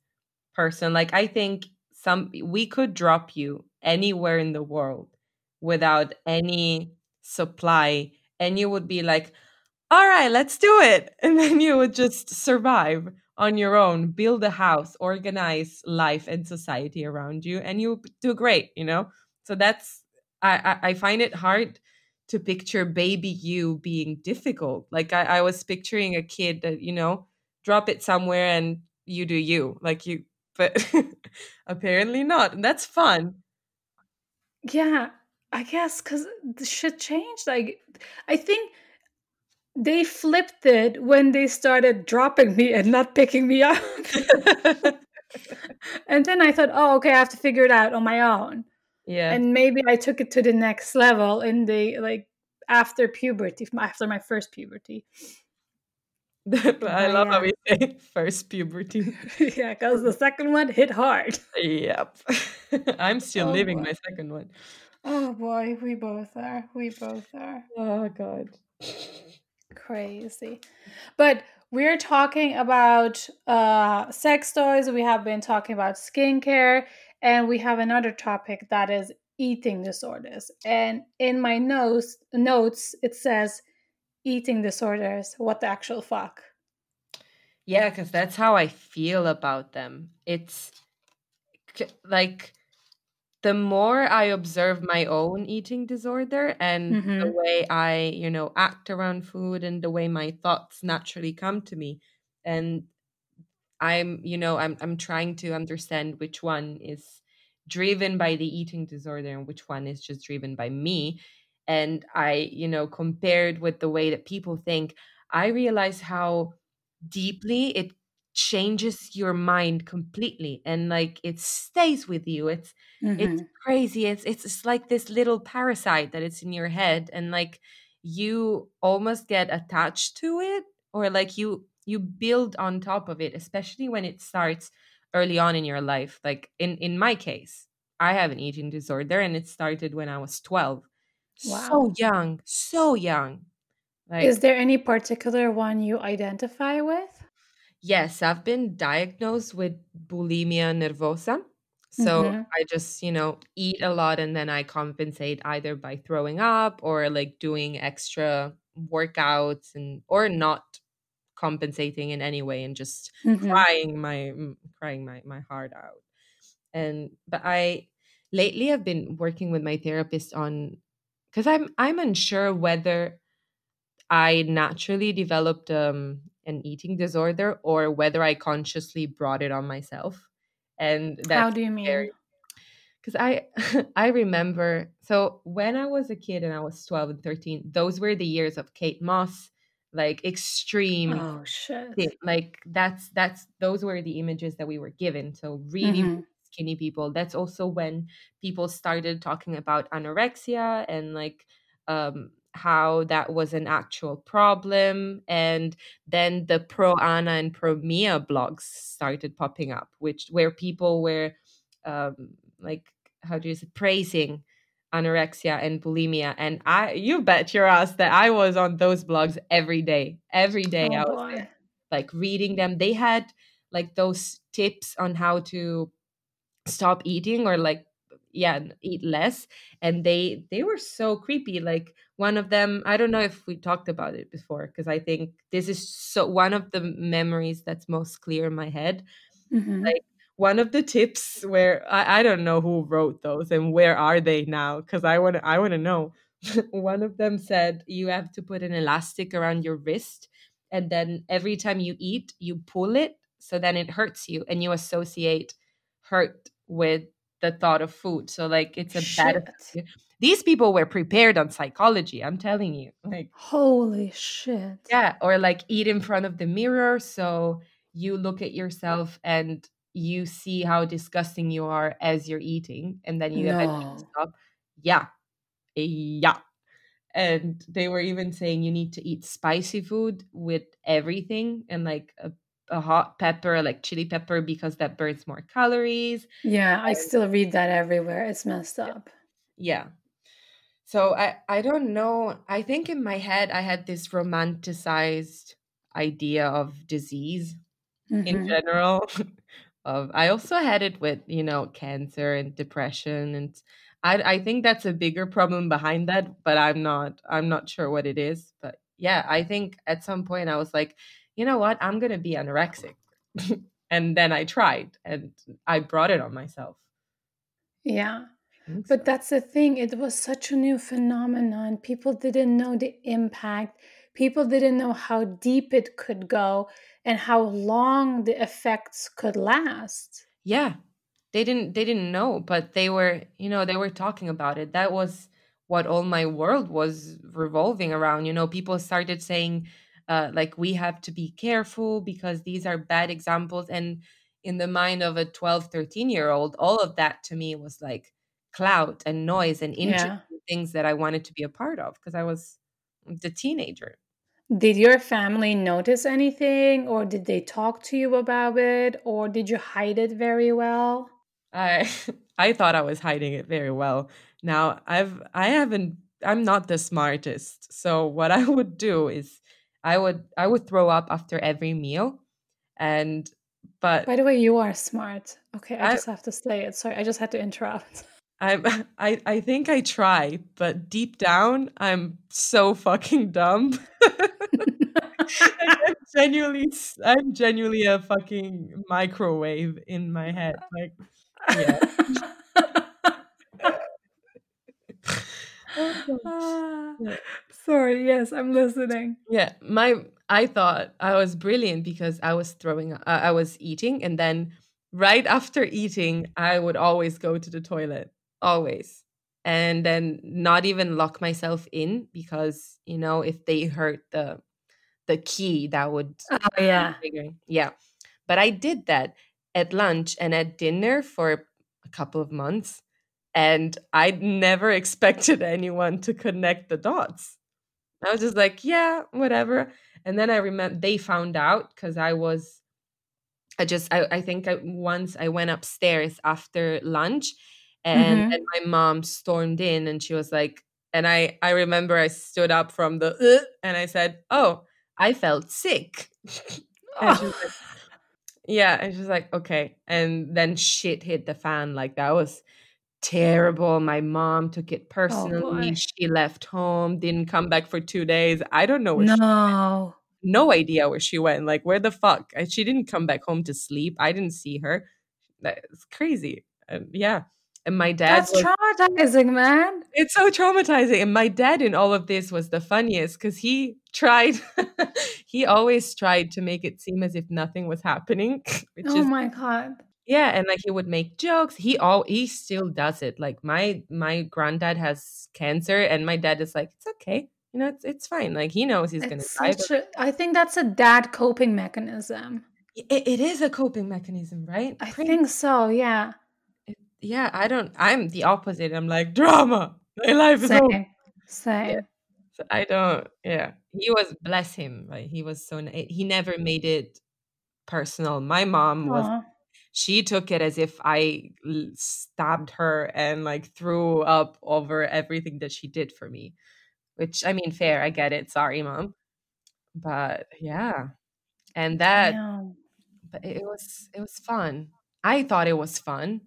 person like i think some we could drop you anywhere in the world without any supply and you would be like all right let's do it and then you would just survive on your own build a house organize life and society around you and you do great you know so that's i i, find it hard to picture baby you being difficult. Like I, I was picturing a kid that, you know, drop it somewhere and you do you. Like you but apparently not. And that's fun. Yeah, I guess because the shit changed. Like, I think they flipped it when they started dropping me and not picking me up. and then I thought, oh, okay, I have to figure it out on my own. yeah. And maybe I took it to the next level in the like after puberty, after my first puberty. I love how we say first puberty. yeah, because the second one hit hard. Yep. I'm still Oh living boy. my second one. Oh boy, we both are. We both are. Oh god. Crazy. But we're talking about uh, sex toys, we have been talking about skincare, and we have another topic that is eating disorders. And in my notes, notes it says eating disorders. What the actual fuck? Yeah, because that's how I feel about them. It's like the more I observe my own eating disorder and the Mm-hmm. way I, you know, act around food and the way my thoughts naturally come to me. And I'm, you know, I'm I'm trying to understand which one is driven by the eating disorder and which one is just driven by me. And I, you know, compared with the way that people think, I realize how deeply it changes your mind completely and like it stays with you. It's it's hmm crazy. It's it's it's like this little parasite that it's in your head and like you almost get attached to it or like you you build on top of it especially when it starts early on in your life. Like in in my case i have an eating disorder and it started when i was 12 Wow. so young so young. Is there any particular one you identify with? Yes, I've been diagnosed with bulimia nervosa. So hmm I just, you know, eat a lot and then I compensate either by throwing up or like doing extra workouts and or not compensating in any way and just hmm crying my mm, crying my my heart out. And but I lately I've been working with my therapist on because I'm I'm unsure whether I naturally developed um, an eating disorder or whether I consciously brought it on myself. And How do you mean? because I I remember so when I was a kid and I was 12 and 13, those were the years of Kate Moss, like extreme Oh shit. like that's that's those were the images that we were given. So really, really hmm skinny people. That's also when people started talking about anorexia and like um how that was an actual problem. And then the pro Ana and pro Mia blogs started popping up, which where people were um like how do you say praising anorexia and bulimia and i you bet your ass that i was on those blogs every day every day Oh i was boy. like reading them. They had like those tips on how to stop eating or like yeah, eat less and they they were so creepy. Like one of them, I don't know if we talked about it before because I think this is so one of the memories that's most clear in my head hmm like one of the tips where I, I don't know who wrote those and where are they now because I want to I want to know. one of them said you have to put an elastic around your wrist and then every time you eat you pull it so then it hurts you and you associate hurt with the thought of food. So like it's a bad Shit. association. These people were prepared on psychology, I'm telling you. Like Holy shit. yeah, or like eat in front of the mirror. So you look at yourself and you see how disgusting you are as you're eating, and then you eventually No. stop. Yeah, yeah. And they were even saying you need to eat spicy food with everything and like a, a hot pepper, like chili pepper, because that burns more calories. Yeah, I still read that everywhere. It's messed up. yeah. So I I don't know. I think in my head I had this romanticized idea of disease in hmm general. of I also had it with, you know, cancer and depression and I I think that's a bigger problem behind that, but I'm not I'm not sure what it is. But yeah, I think at some point I was like, you know what? I'm going to be anorexic. and then I tried and I brought it on myself. Yeah. Mm, but that's the thing. It was such a new phenomenon. People didn't know the impact. People didn't know how deep it could go and how long the effects could last. Yeah. They didn't they didn't know, but they were, you know, they were talking about it. That was what all my world was revolving around. You know, people started saying uh like we have to be careful because these are bad examples and in the mind of a 12, 13 year old, all of that to me was like clout and noise and Yeah. things that I wanted to be a part of because I was the teenager. Did your family notice anything or did they talk to you about it or did you hide it very well? I I thought I was hiding it very well. Now I've I haven't I'm not the smartest. So what I would do is I would I would throw up after every meal and but By the way, you are smart. Okay, I I just have to say it. Sorry, I just had to interrupt. I'm I I think I try, but deep down I'm so fucking dumb. I'm genuinely I'm genuinely a fucking microwave in my head. Like yeah. Oh Sorry, yes, I'm listening. Yeah, my I thought I was brilliant because I was throwing uh, I was eating and then right after eating I would always go to the toilet always and then not even lock myself in because you know if they hurt the the key that would Oh yeah. Yeah. But I did that at lunch and at dinner for a couple of months. And I never expected anyone to connect the dots. I was just like, yeah, whatever. And then I remember they found out because I was, I just, I, I think I, once I went upstairs after lunch and, Mhm. and my mom stormed in and she was like, and I, I remember I stood up from the, "Ugh," and I said, oh, I felt sick. and she was like, yeah. And she's like, okay. And then shit hit the fan. Like that was terrible. My mom took it Oh personally. boy. She left home, didn't come back for two days. I don't know where she No. no idea where she went. Like, where the fuck? She didn't come back home to sleep. I didn't see her. That's crazy. And yeah. And my dad That's was traumatizing, man. it's so traumatizing. And my dad in all of this was the funniest because he tried he always tried to make it seem as if nothing was happening, which Oh my god. Yeah, and like he would make jokes. He all he still does it. Like my my granddad has cancer and my dad is like, it's okay. You know, it's it's fine. Like he knows he's gonna die, but a I think that's a dad coping mechanism. it, it is a coping mechanism, right? I Crazy. think so, yeah. It- yeah, I don't I'm the opposite. I'm like drama. My life is over. Same. Same. So I don't. Yeah, he was bless him. Right, he was so. He never made it personal. My mom was. She took it as if I stabbed her and like threw up over everything that she did for me. Which I mean, fair. I get it. Sorry, mom. But yeah, and that. But it was. It was fun. I thought it was fun.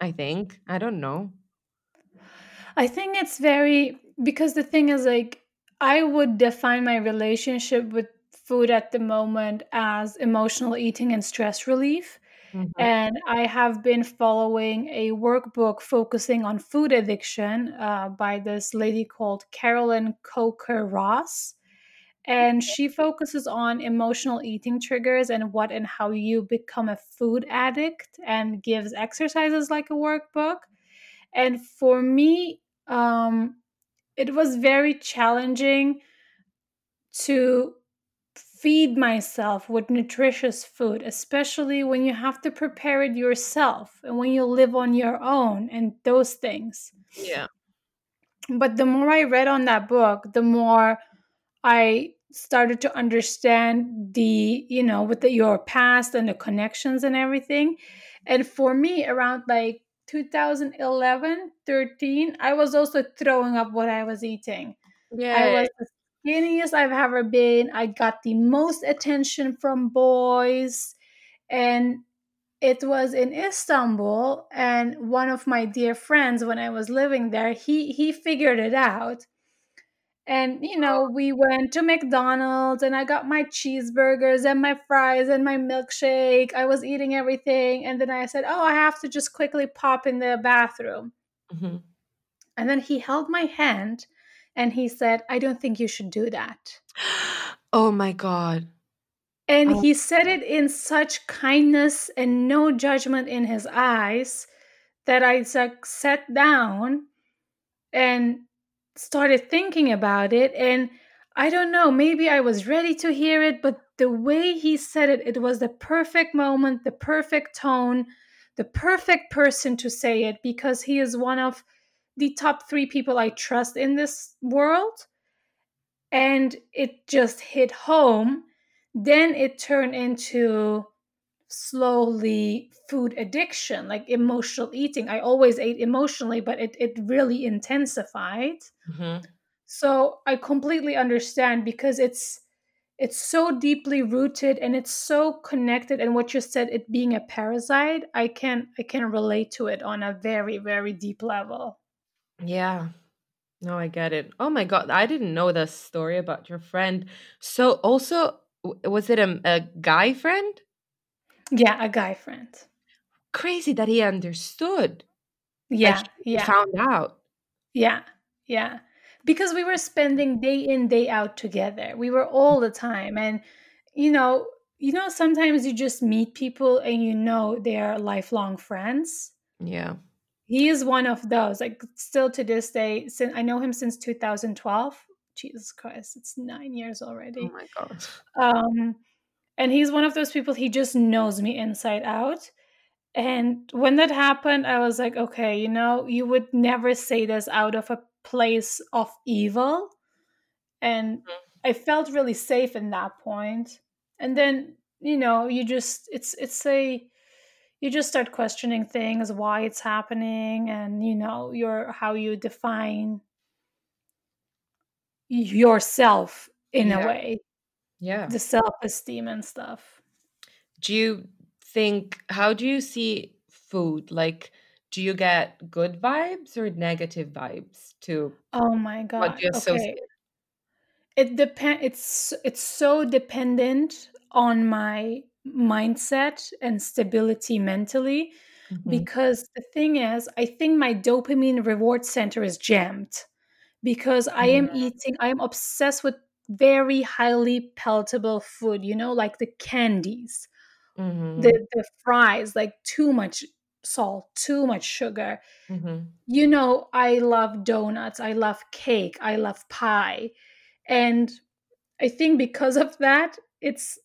I think. I don't know. I think it's very because the thing is like I would define my relationship with food at the moment as emotional eating and stress relief. Mhm. And I have been following a workbook focusing on food addiction uh, by this lady called Carolyn Coker Ross. And she focuses on emotional eating triggers and what and how you become a food addict and gives exercises like a workbook. And for me, um, it was very challenging to feed myself with nutritious food, especially when you have to prepare it yourself and when you live on your own and those things. Yeah. But the more I read on that book, the more I started to understand the, you know, with the, your past and the connections and everything. And for me, around like 2011, 13, I was also throwing up what I was eating. I Yeah. was the skinniest I've ever been. I got the most attention from boys. And it was in Istanbul. And one of my dear friends, when I was living there, he he figured it out. And you know, we went to McDonald's and I got my cheeseburgers and my fries and my milkshake. I was eating everything. And then I said, Oh, I have to just quickly pop in the bathroom. Mhm. And then he held my hand and he said, I don't think you should do that. Oh my god. And Oh. he said it in such kindness and no judgment in his eyes that I like sat down and started thinking about it. And I don't know, maybe I was ready to hear it, but the way he said it, it was the perfect moment, the perfect tone, the perfect person to say it because he is one of the top three people I trust in this world. And it just hit home. Then it turned into slowly food addiction, like emotional eating. I always ate emotionally, but it, it really intensified. Mhm. So I completely understand because it's it's so deeply rooted and it's so connected and what you said it being a parasite i can i can relate to it on a very very deep level Yeah. No, I get it. Oh my god, I didn't know the story about your friend. So also, was it a, a guy friend? yeah a guy friend Crazy that he understood. Yeah yeah found out. yeah yeah because we were spending day in day out together we were all the time and you know you know sometimes you just meet people and you know they are lifelong friends Yeah. He is one of those like still to this day since i know him since 2012 jesus christ it's nine years already. Oh my god. um And he's one of those people, he just knows me inside out. And when that happened, I was like, okay, you know, you would never say this out of a place of evil. And Mhm. I felt really safe in that point. And then, you know, you just it's it's a you just start questioning things, why it's happening, and you know, your how you define yourself in a way, Yeah. the self-esteem and stuff. Do you think, how do you see food? Like, do you get good vibes or negative vibes to Oh my what do god. you Okay. It depend it's it's so dependent on my mindset and stability mentally Mhm. because the thing is, I think my dopamine reward center is jammed because I am eating I am obsessed with very highly palatable food, you know, like the candies, the Mhm. the fries, like too much salt, too much sugar. Mhm. You know, I love donuts, I love cake, I love pie. And I think because of that, it's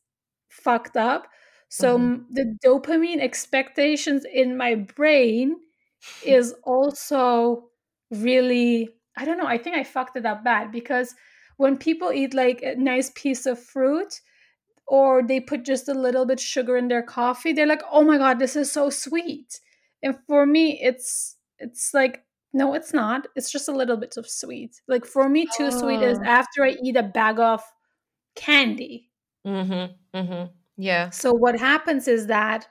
fucked up. So Mhm. the dopamine expectations in my brain is also really I don't know, I think I fucked it up bad because when people eat like a nice piece of fruit or they put just a little bit sugar in their coffee, they're like, "Oh my god, this is so sweet." And for me, it's it's like, no, it's not. It's just a little bit of sweet. Like for me, too sweet is Oh. after I eat a bag of candy. Mhm. Mhm. Yeah. So what happens is that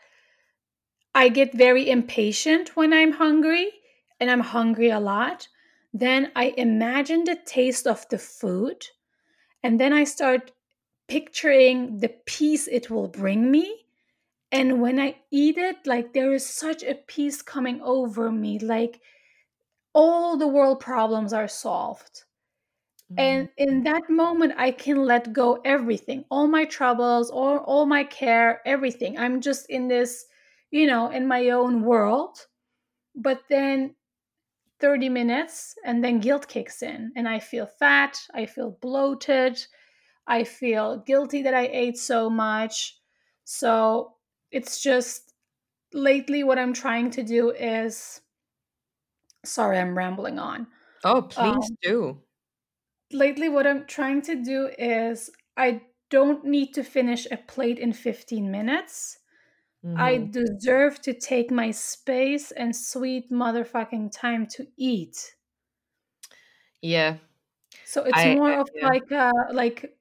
I get very impatient when I'm hungry and I'm hungry a lot. Then I imagine the taste of the food and then I start picturing the peace it will bring me. And when I eat it, like there is such a peace coming over me, like all the world problems are solved. And in that moment, I can let go everything, all my troubles, all, all my care, everything. I'm just in this, you know, in my own world. But then 30 minutes and then guilt kicks in and I feel fat, I feel bloated, I feel guilty that I ate so much. So it's just lately what I'm trying to do is sorry, I'm rambling on. Oh, please Um, do. Lately what I'm trying to do is I don't need to finish a plate in 15 minutes. I Mhm. deserve to take my space and sweet motherfucking time to eat. Yeah. So it's I, more I of yeah. like a like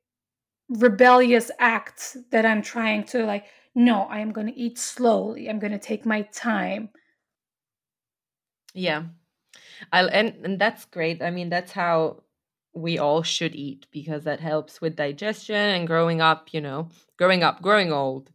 rebellious act that I'm trying to like no, I am going to eat slowly. I'm going to take my time. Yeah. I'll and and that's great. I mean, that's how we all should eat because that helps with digestion and growing up, you know, growing up, growing old.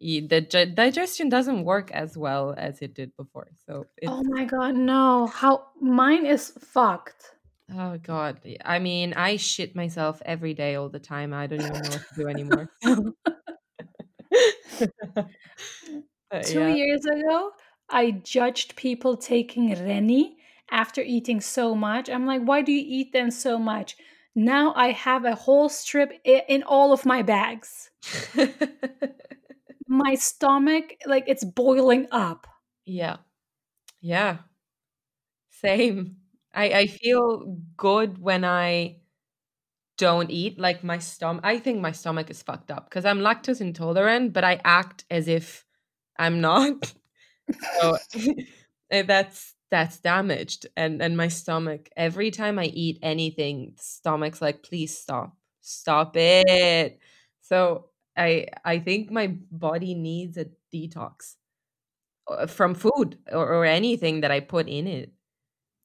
The digestion doesn't work as well as it did before. So Oh my god, no. How mine is fucked. oh god. I mean, I shit myself every day all the time. I don't even know what to do anymore. But 2 yeah. years ago, I judged people taking Rennie after eating so much. I'm like, "Why do you eat them so much?" Now I have a whole strip in all of my bags. My stomach like it's boiling up. yeah. Yeah. Same. I I feel good when I don't eat. Like my stomach, I think my stomach is fucked up because I'm lactose intolerant, but I act as if I'm not. So that's that's damaged, and and my stomach. Every time I eat anything, stomach's like, please stop, stop it. So I I think my body needs a detox uh, from food or, or anything that I put in it.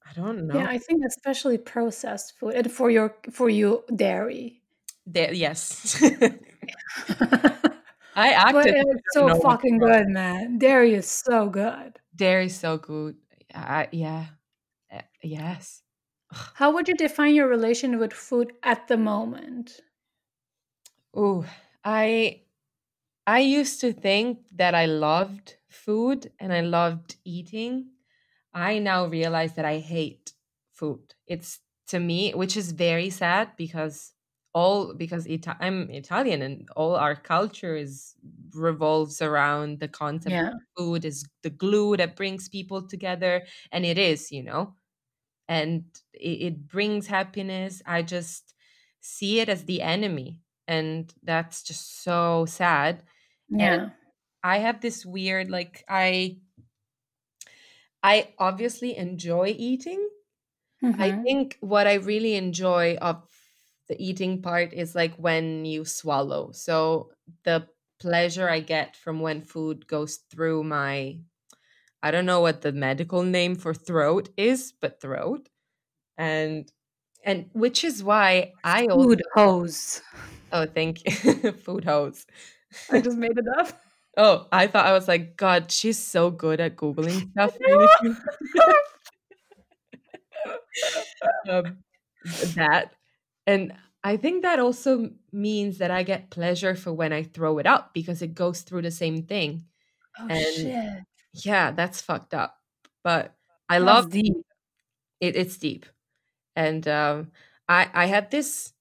I don't know. Yeah, I think especially processed food and for your for you dairy. There, yes. I act as if I it's so fucking good, man. Dairy is so good. Dairy is so good. I, yeah. eh, Yes. How would you define your relation with food at the moment? Oh, I I used to think that I loved food and I loved eating. I now realize that I hate food. It's to me, which is very sad because all because Ita- I'm Italian and all our culture is revolves around the concept Yeah. that food is the glue that brings people together and it is, you know. And it, it brings happiness. I just see it as the enemy and that's just so sad. And Yeah. I have this weird like I I obviously enjoy eating. I hmm think what I really enjoy of the eating part is like when you swallow. So the pleasure I get from when food goes through my I don't know what the medical name for throat is, but throat. And and which is why I also Food hose. oh thank you food hose. I just made it up. oh, I thought I was like god, she's so good at googling stuff. um, that and i think that also means that i get pleasure for when i throw it up because it goes through the same thing. Oh and shit. yeah that's fucked up. But i That's love deep. it it's deep. And um i i had this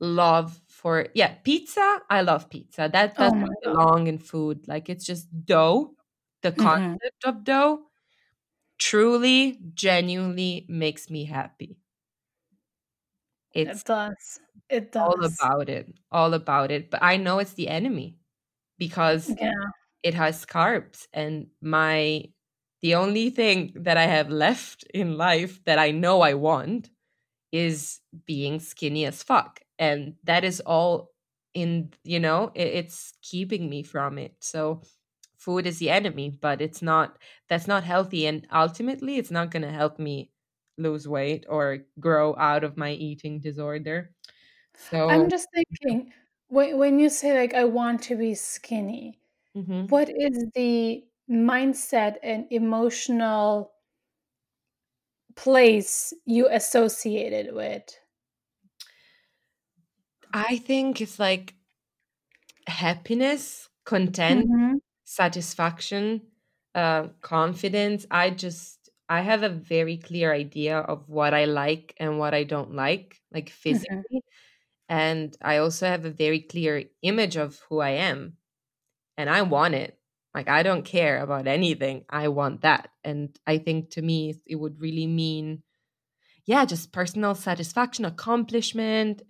love for yeah pizza i love pizza. That Oh doesn't god. belong in food. Like it's just dough the concept of dough truly genuinely makes me happy it's It does. It does. all about it all about it but i know it's the enemy because Yeah. it has carbs and my the only thing that i have left in life that i know i want is being skinny as fuck and that is all in you know it, it's keeping me from it so food is the enemy but it's not that's not healthy and ultimately it's not going to help me lose weight or grow out of my eating disorder So I'm just thinking when when you say like I want to be skinny, mhm. what is the mindset and emotional place you associate it with? i think it's like happiness content hmm satisfaction uh confidence i just i have a very clear idea of what i like and what i don't like like hmm physically and i also have a very clear image of who i am and i want it. Like i don't care about anything. I want that and i think to me it would really mean yeah just personal satisfaction accomplishment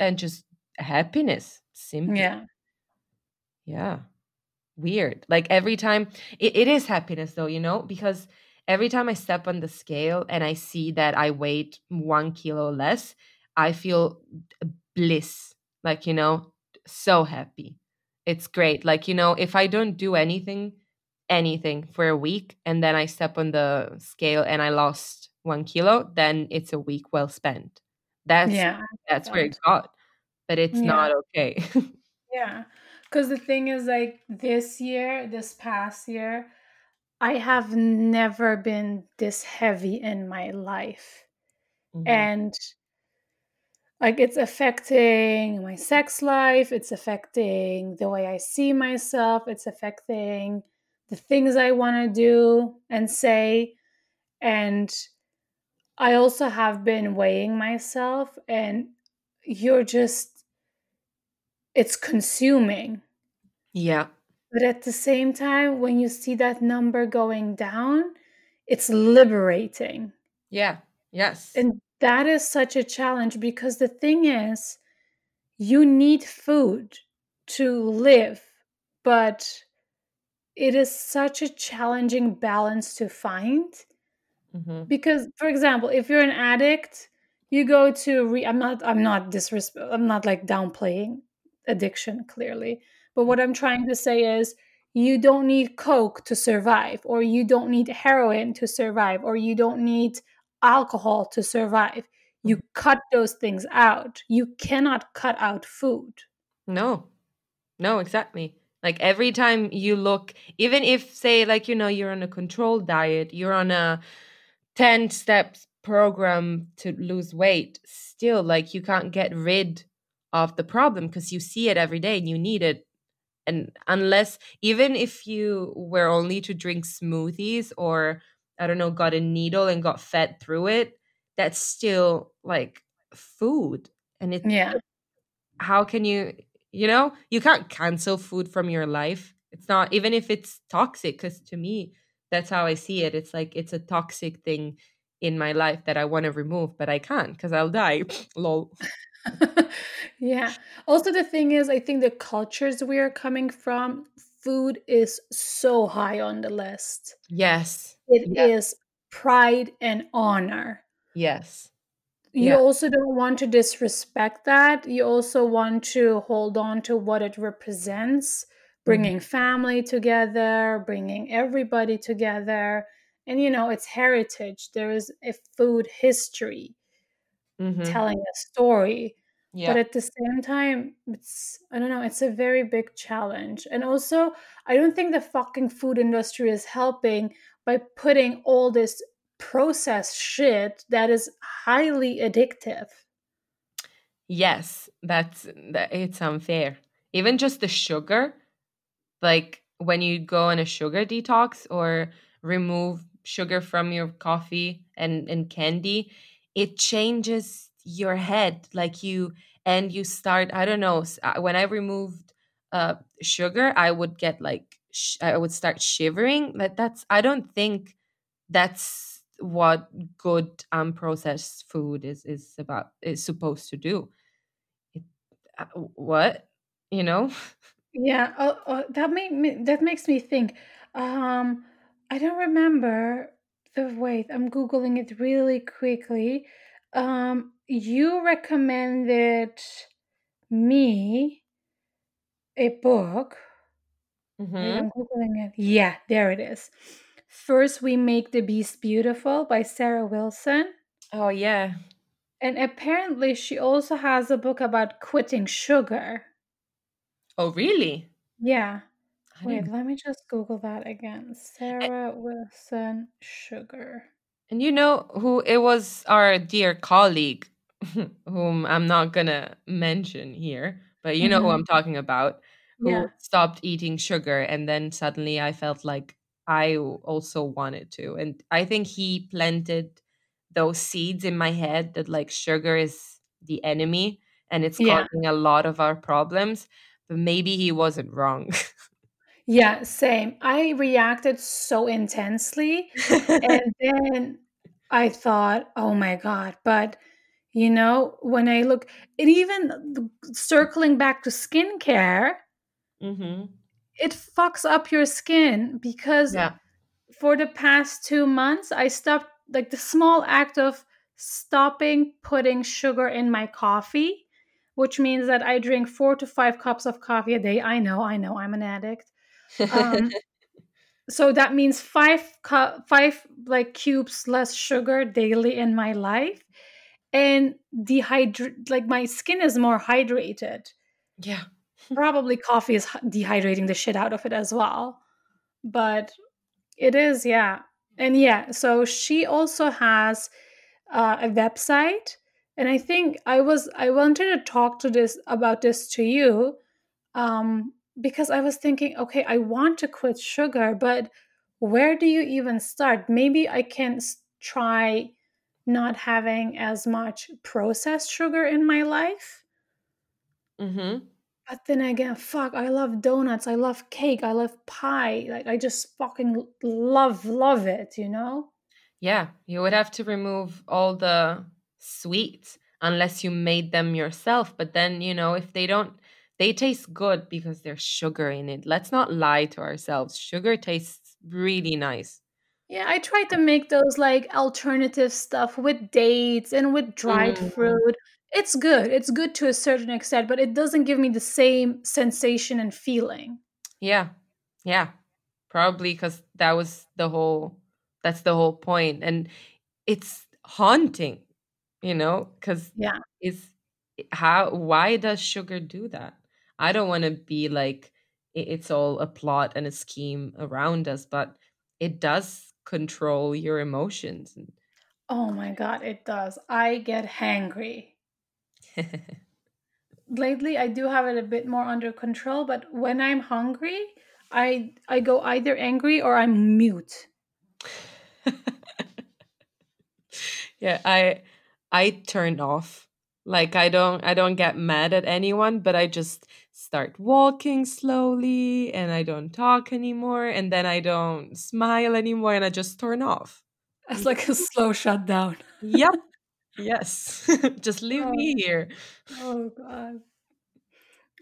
and just happiness simply. Yeah. yeah. Weird. Like every time, it, it is happiness though, you know, because every time I step on the scale and I see that I weight one kilo less, I feel bliss. Like, you know, so happy. It's great. Like, you know, if I don't do anything, anything for a week and then I step on the scale and I lost one kilo, then it's a week well spent. That's Yeah. that's where it got. But it's Yeah. not okay. Yeah. Because the thing is, like, this year, this past year, I have never been this heavy in my life. Mhm. And like, it's affecting my sex life, it's affecting the way I see myself, it's affecting the things I want to do and say. And I also have been weighing myself, and you're just, it's consuming. Yeah. But at the same time, when you see that number going down, it's liberating. Yeah. Yes. And that is such a challenge because the thing is, you need food to live, but it is such a challenging balance to find. hmm Because, for example, if you're an addict, you go to re- I'm not I'm not disrespect I'm not like downplaying addiction clearly. But what I'm trying to say is you don't need coke to survive or you don't need heroin to survive or you don't need alcohol to survive. You mm-hmm. cut those things out. You cannot cut out food. No, no, exactly. Like every time you look, even if, say, like, you know, you're on a controlled diet, you're on a 10 steps program to lose weight, still, like, you can't get rid of the problem because you see it every day and you need it. And unless, even if you were only to drink smoothies or, I don't know, got a needle and got fed through it, that's still like food. And it's Yeah. how can you you know you can't cancel food from your life it's not even if it's toxic because to me that's how i see it it's like it's a toxic thing in my life that i want to remove but i can't because i'll die lol yeah. Also, the thing is, I think the cultures we are coming from, food is so high on the list. yes It yeah is pride and honor. yes You yeah also don't want to disrespect that. You also want to hold on to what it represents, hmm bringing family together, bringing everybody together. And, you know, it's heritage. There is a food history hmm telling a story. But at the same time, it's, I don't know, it's a very big challenge. And also, I don't think the fucking food industry is helping by putting all this processed shit that is highly addictive. yes that's that it's unfair even just the sugar like when you go on a sugar detox or remove sugar from your coffee and and candy it changes your head like you and you start i don't know uh, when i removed uh sugar i would get like i would start shivering but that's i don't think that's what good unprocessed food is is about is supposed to do. It, uh, what? You know? Yeah, oh, oh, that made me that makes me think. Um, I don't remember the wait, I'm Googling it really quickly. Um, you recommended me a book. Wait, hmm I'm Googling it. Yeah, there it is. First, We Make the Beast Beautiful by Sarah Wilson. oh yeah And apparently, she also has a book about quitting sugar. oh really Yeah. I Wait, didn't. let me just Google that again. Sarah Wilson Sugar. And you know who it was our dear colleague, whom I'm not gonna mention here, but you know who hmm I'm talking about, who Yeah. stopped eating sugar, and then suddenly I felt like I also wanted to. And I think he planted those seeds in my head that like sugar is the enemy and it's Yeah. causing a lot of our problems. But maybe he wasn't wrong. Yeah, same. I reacted so intensely. And then I thought, oh my God. But, you know, when I look, and even circling back to skincare, hmm it fucks up your skin because Yeah. for the past two months, I stopped, like the small act of stopping putting sugar in my coffee, which means that I drink four to five cups of coffee a day. I know, I know, I'm an addict. Um, so that means five cu- five like cubes less sugar daily in my life, and dehydrate like my skin is more hydrated. yeah. Probably coffee is dehydrating the shit out of it as well, but It is, yeah. And yeah, so she also has uh, a website. And I think I was I wanted to talk to this about this to you um, because I was thinking, okay, I want to quit sugar, but where do you even start? Maybe I can try not having as much processed sugar in my life. hmm But then again, fuck, I love donuts, I love cake, I love pie. Like I just fucking love love it, you know? Yeah, you would have to remove all the sweets unless you made them yourself. But then, you know, if they don't, they taste good because there's sugar in it. Let's not lie to ourselves. Sugar tastes really nice. Yeah, I try to make those like alternative stuff with dates and with dried Mm, fruit. It's good. It's good to a certain extent, but it doesn't give me the same sensation and feeling. yeah, yeah. Probably because that was the whole, that's the whole. And it's haunting, you know, because Yeah. it's how, why does sugar do that? I don't want to be like it's all a plot and a scheme around us, but it does control your emotions. Oh my god, it does. I get hangry. Lately, I do have it a bit more under control, but when I'm hungry, I I go either angry or I'm mute. yeah, I I turned off. Like I don't I don't get mad at anyone, but I just start walking slowly and I don't talk anymore and then I don't smile anymore and I just turn off. It's like a slow shutdown. yep. Yes. just leave Oh. me here. Oh god.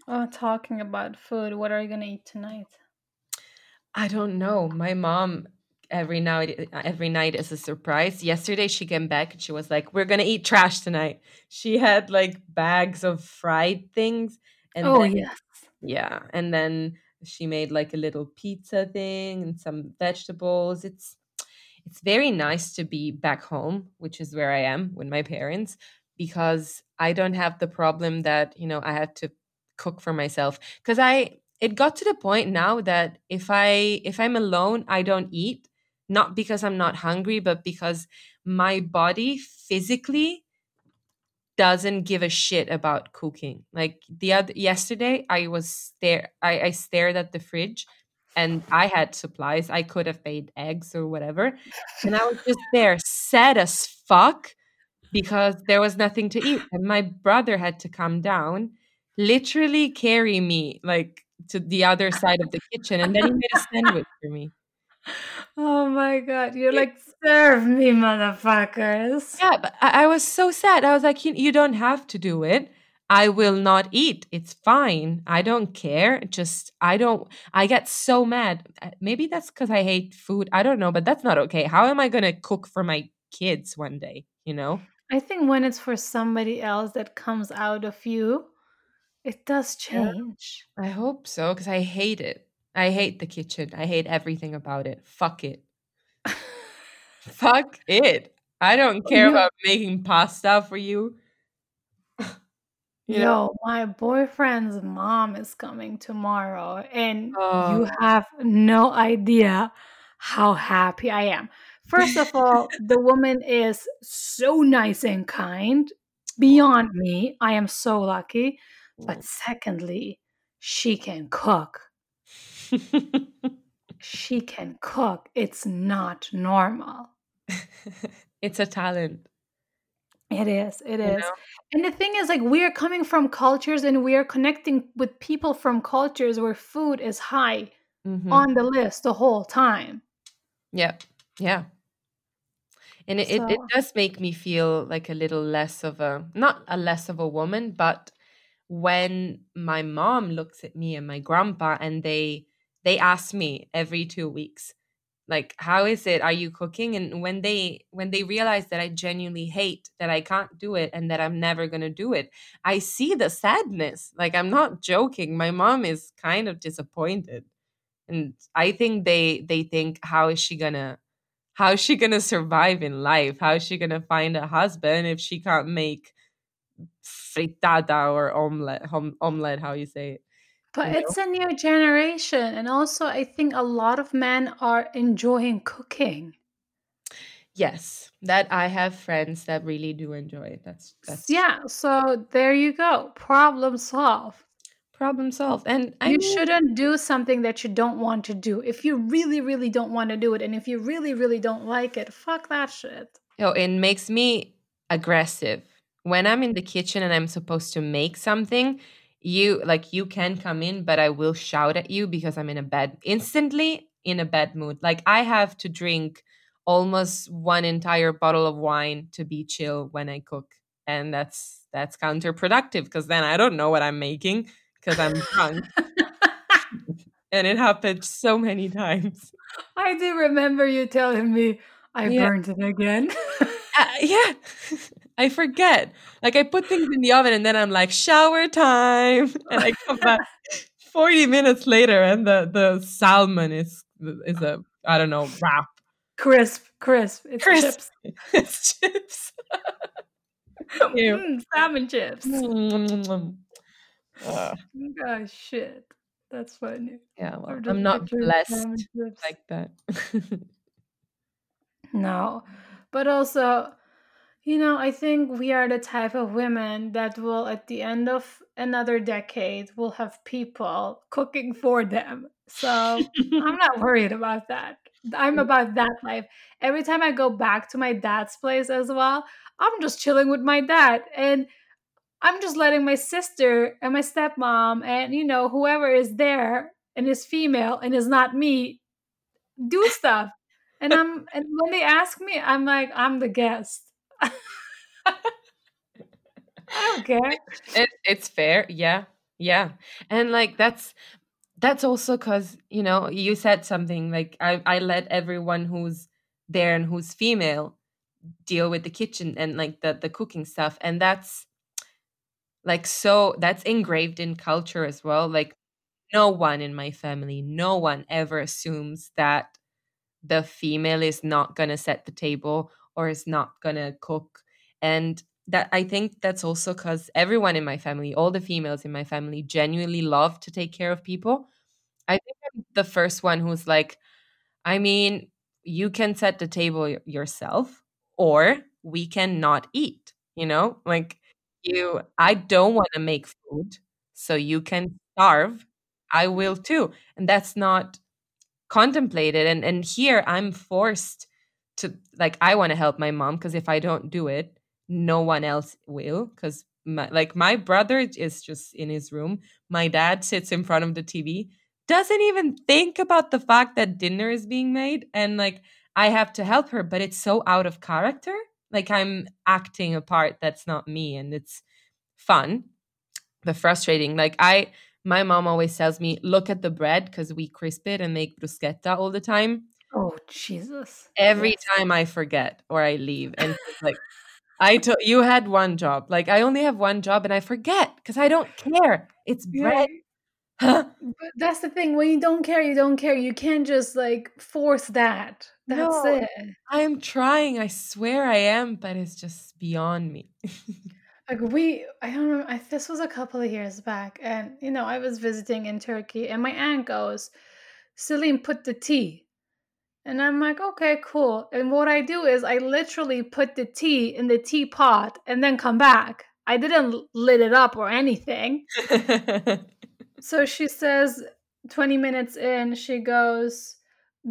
Oh, talking about food, what are you gonna eat tonight? I don't know. My mom every night every night is a surprise. Yesterday she came back and she was like, "We're going to eat trash tonight." She had like bags of fried things and Oh then yes. yeah, and then she made like a little pizza thing and some vegetables. It's it's very nice to be back home, which is where I am with my parents because I don't have the problem that, you know, I had to cook for myself because I it got to the point now that if I if I'm alone, I don't eat not because I'm not hungry, but because my body physically doesn't give a shit about cooking. Like the other yesterday, I was stare I, I stared at the fridge and I had supplies. I could have made eggs or whatever. And I was just there, sad as fuck, because there was nothing to eat. And my brother had to come down, literally carry me like to the other side of the kitchen, and then he made a sandwich for me. Oh my god, you're Yeah. like, serve me, motherfuckers. Yeah, but I, I was so sad. I was like, you, you don't have to do it. I will not eat. It's fine. I don't care. Just, I don't, I get so mad. Uh, Maybe that's because I hate food. I don't know, but that's not okay. How am I going to cook for my kids one day? You know? I think when it's for somebody else that comes out of you, it does Yeah. change. I hope so because I hate it. I hate the kitchen. I hate everything about it. Fuck it. Fuck it. I don't care about making pasta for you. You know? Yo, my boyfriend's mom is coming tomorrow, and Oh. you have no idea how happy I am. First of all, the woman is so nice and kind, beyond me. I am so lucky. But secondly, she can cook. She can cook. It's not normal. it's a talent. It is. It is. Know? And the thing is, like, we are coming from cultures and we are connecting with people from cultures where food is high Mhm. on the list the whole time. Yeah. Yeah. And it, it, it does make me feel like a little less of a, not a less of a woman, but when my mom looks at me and my grandpa and they, they ask me every two weeks, like, how is it? Are you cooking? And when they, when they realize that I genuinely hate that I can't do it and that I'm never going to do it, I see the sadness. Like, I'm not joking. My mom is kind of disappointed. And I think they, they think, how is she gonna, how is she gonna survive in life? How is she gonna find a husband if she can't make frittata or omelette? Hom- omelette, how you say it? But You know? it's a new generation. And also, I think a lot of men are enjoying cooking. Yes, that I have friends that really do enjoy it. That's that's Yeah. So there you go. Problem solved. problem solved. And I you mean, shouldn't do something that you don't want to do. If you really, really don't want to do it, and if you really, really don't like it, fuck that shit. Oh, it makes me aggressive. When I'm in the kitchen and I'm supposed to make something, you like you can come in, but I will shout at you because I'm in a bad instantly in a bad mood. Like I have to drink almost one entire bottle of wine to be chill when I cook. And that's that's counterproductive because then I don't know what I'm making because I'm drunk. and it happened so many times. I do remember you telling me I Yeah. burned it again. Uh, yeah, I forget. Like I put things in the oven and then I'm like shower time, and I come back forty minutes later, and the the salmon is is a I don't know wrap. crisp, crisp. It's Crisp. chips. it's chips. Mm, salmon chips. Uh, Oh shit. That's funny. yeah, well, I'm not blessed like that. No. But also, you know, I think we are the type of women that will, at the end of another decade, will have people cooking for them. So I'm not worried about that. I'm mm. about that life. Every time I go back to my dad's place as well, I'm just chilling with my dad. And I'm just letting my sister and my stepmom and you know whoever is there and is female and is not me do stuff. And I'm and when they ask me, I'm like, I'm the guest. Care. It, it's fair, yeah, yeah, and like that's that's also because you know you said something like I I let everyone who's there and who's female deal with the kitchen and like the the cooking stuff, and that's like so that's engraved in culture as well. Like no one in my family, no one ever assumes that the female is not going to set the table or is not to cook. And that I think that's also because everyone in my family, all the females in my family, genuinely love to take care of people. I think I'm the first one who's like, I mean, you can set the table yourself, or we can not eat, you know? Like, you, I don't want to make food, so you can starve. I will too. And that's not contemplated and and here i'm forced to like i want to help my mom because if i don't do it no one else will because like my brother is just in his room. My dad sits in front of the tv doesn't even think about the fact that dinner is being made and like i have to help her but it's so out of character. Like i'm acting a part that's not me and it's fun but frustrating. Like i my mom always tells me, look at the bread because we crisp it and make bruschetta all the time. Oh, Jesus. Every yes. time I forget or I leave. And like, I told you had one job. Like, I only have one job and I forget because I don't care. It's bread. but that's the thing. When you don't care, you don't care. You can't just like force that. That's no, it. I'm trying. I swear I am, but it's just beyond me. Like we, I don't know. I, this was a couple of years back, and you know, I was visiting in Turkey, and my aunt goes, "Celine, put the tea," and I'm like, "Okay, cool." And what I do is, I literally put the tea in the teapot and then come back. I didn't lit it up or anything. so she says, 20 minutes in, she goes,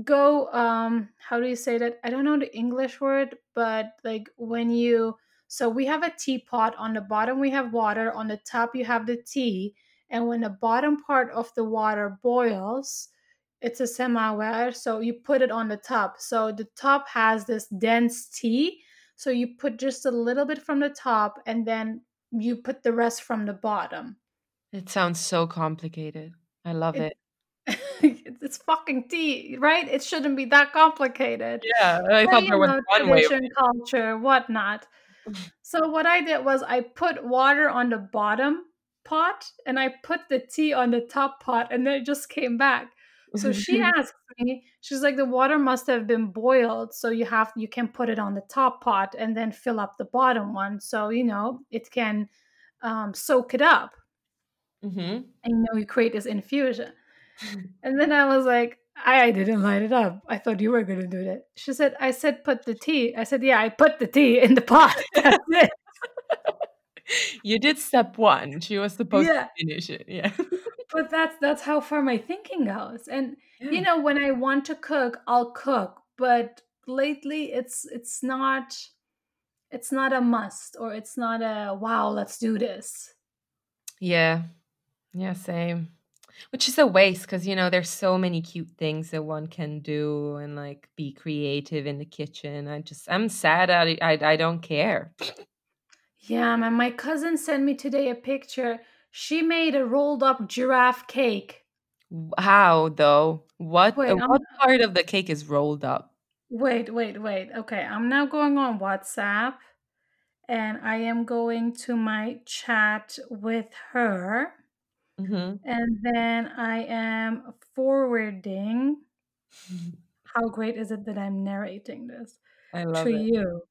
"Go." Um, how do you say that? I don't know the English word, but like when you so we have a teapot. On the bottom, we have water. On the top, you have the tea. And when the bottom part of the water boils, it's a semaver. So you put it on the top. So the top has this dense tea. So you put just a little bit from the top and then you put the rest from the bottom. It sounds so complicated. I love it. it. it's fucking tea, right? It shouldn't be that complicated. Yeah, I thought there was know, one tradition, way. culture, whatnot. So what I did was I put water on the bottom pot and I put the tea on the top pot and then it just came back. So she asked me, she's like, the water must have been boiled. So you have you can put it on the top pot and then fill up the bottom one. So you know it can um, soak it up. Mm-hmm. And you know you create this infusion. and then I was like, I, I didn't light it up. I thought you were going to do that. She said, I said, put the tea. I said, yeah, I put the tea in the pot. That's it. you did step one. She was supposed yeah. to finish it. Yeah. But that's that's how far my thinking goes. And yeah. you know, when I want to cook, I'll cook. But lately it's it's not it's not a must or it's not a wow, let's do this. Yeah. Yeah, same which is a waste because you know there's so many cute things that one can do and like be creative in the kitchen i just i'm sad i i, I don't care yeah man my cousin sent me today a picture she made a rolled up giraffe cake how though what wait, what part of the cake is rolled up wait wait wait okay i'm now going on whatsapp and i am going to my chat with her Mm-hmm. And then I am forwarding. How great is it that I'm narrating this I love to it. you?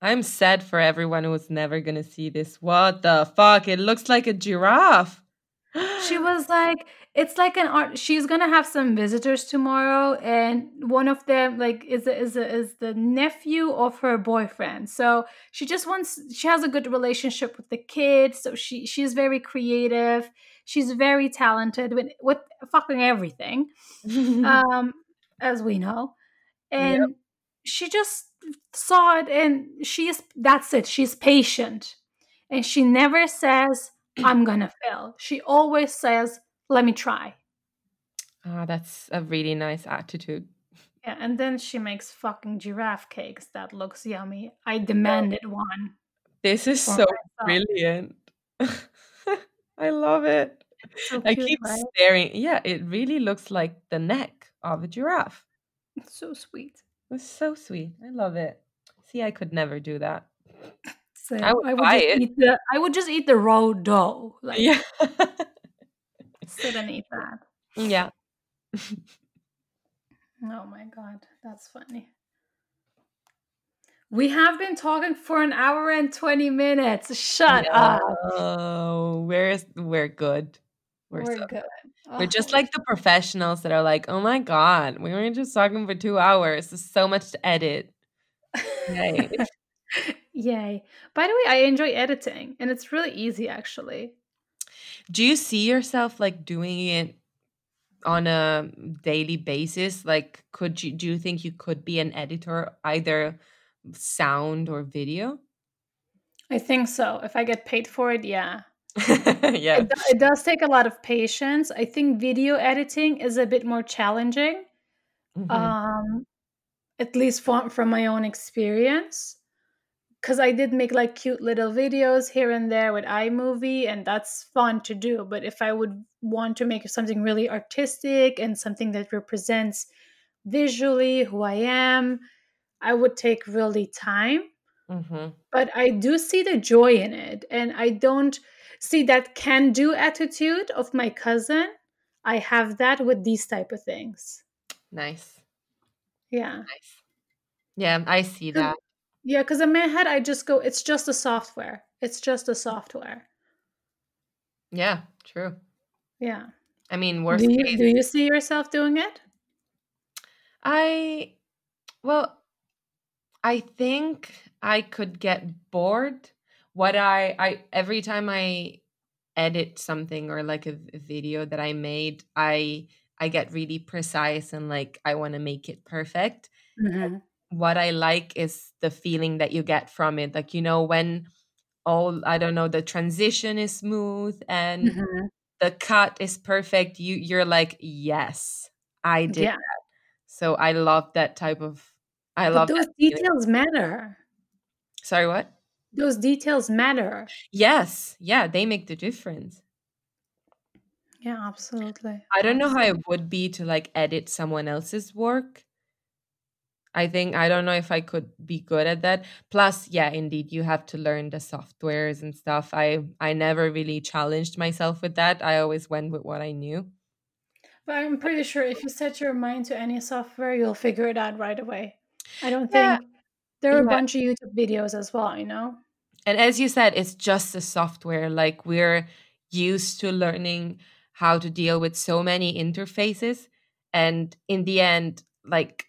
I'm sad for everyone who's never gonna see this. What the fuck? It looks like a giraffe. she was like, it's like an art. She's gonna have some visitors tomorrow, and one of them like is a, is a, is the nephew of her boyfriend. So she just wants. She has a good relationship with the kids. So she she's very creative She's very talented with with fucking everything, um, as we know, and yep. she just saw it, and she's that's it. She's patient, and she never says, I'm gonna fail. She always says, Let me try. Ah, that's a really nice attitude. Yeah, and then she makes fucking giraffe cakes that looks yummy. I demanded one. This is so myself. brilliant. I love it. So I cute, keep right? staring. Yeah, it really looks like the neck of a giraffe. It's so sweet. It's so sweet. I love it. See, I could never do that. So I would I would buy just it. eat the I would just eat the raw dough. Like Yeah. sit and eat that. yeah. Oh my god, that's funny. We have been talking for an hour and 20 minutes. Shut up. Oh, we're we're good. We're, We're so good. We're just like the professionals that are like, oh my god, we were just talking for two hours. There's so much to edit. Yay. Yay. By the way, I enjoy editing and it's really easy actually. Do you see yourself like doing it on a daily basis? Like, could you do you think you could be an editor, either sound or video? I think so. If I get paid for it, yeah. yeah. It, do- it does take a lot of patience. I think video editing is a bit more challenging, Mhm. um, at least from, from my own experience. Because I did make like cute little videos here and there with iMovie, and that's fun to do. But if I would want to make something really artistic and something that represents visually who I am, I would take really time. Mhm. But I do see the joy in it, and I don't see that can do attitude of my cousin. I have that with these type of things. Nice. Yeah. Nice. Yeah, I see that. yeah, because in my head, I just go, it's just a software. It's just a software. Yeah, true. Yeah. I mean, worst Do you case, do you see yourself doing it? I well, I think I could get bored. What I I every time I edit something or like a video that I made, I I get really precise and like I want to make it perfect. Mhm. What I like is the feeling that you get from it. Like you know when all I don't know the transition is smooth and Mhm. the cut is perfect. You you're like, "Yes, I did Yeah. that." So I love that type of I But love those feeling. details matter. Sorry, what? Those details matter. Yes. Yeah, they make the difference. Yeah, absolutely. I don't know how it would be to like edit someone else's work. I think I don't know if I could be good at that. Plus, yeah, indeed, you have to learn the softwares and stuff. I I never really challenged myself with that. I always went with what I knew. But I'm pretty sure if you set your mind to any software, you'll figure it out right away. I don't Yeah, think there are a bunch of YouTube videos as well, you know? And as you said, it's just the software. Like we're used to learning how to deal with so many interfaces. And in the end, like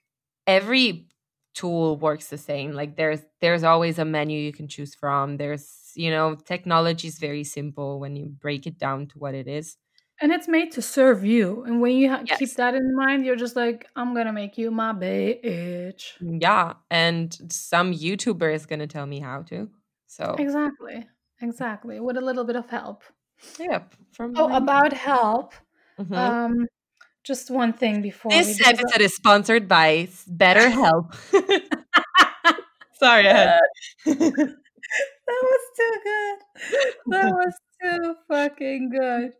every tool works the same. Like there's there's always a menu you can choose from. There's, you know, technology is very simple when you break it down to what it is. And it's made to serve you. And when you ha- keep that in mind, you're just like, I'm gonna make you my bitch. Yeah. And some YouTuber is gonna tell me how to. So Exactly. Exactly. With a little bit of help. yeah, from Oh, about help. Mhm. Um, just one thing before This episode is sponsored by BetterHelp. Sorry, that was too good. That was too fucking good.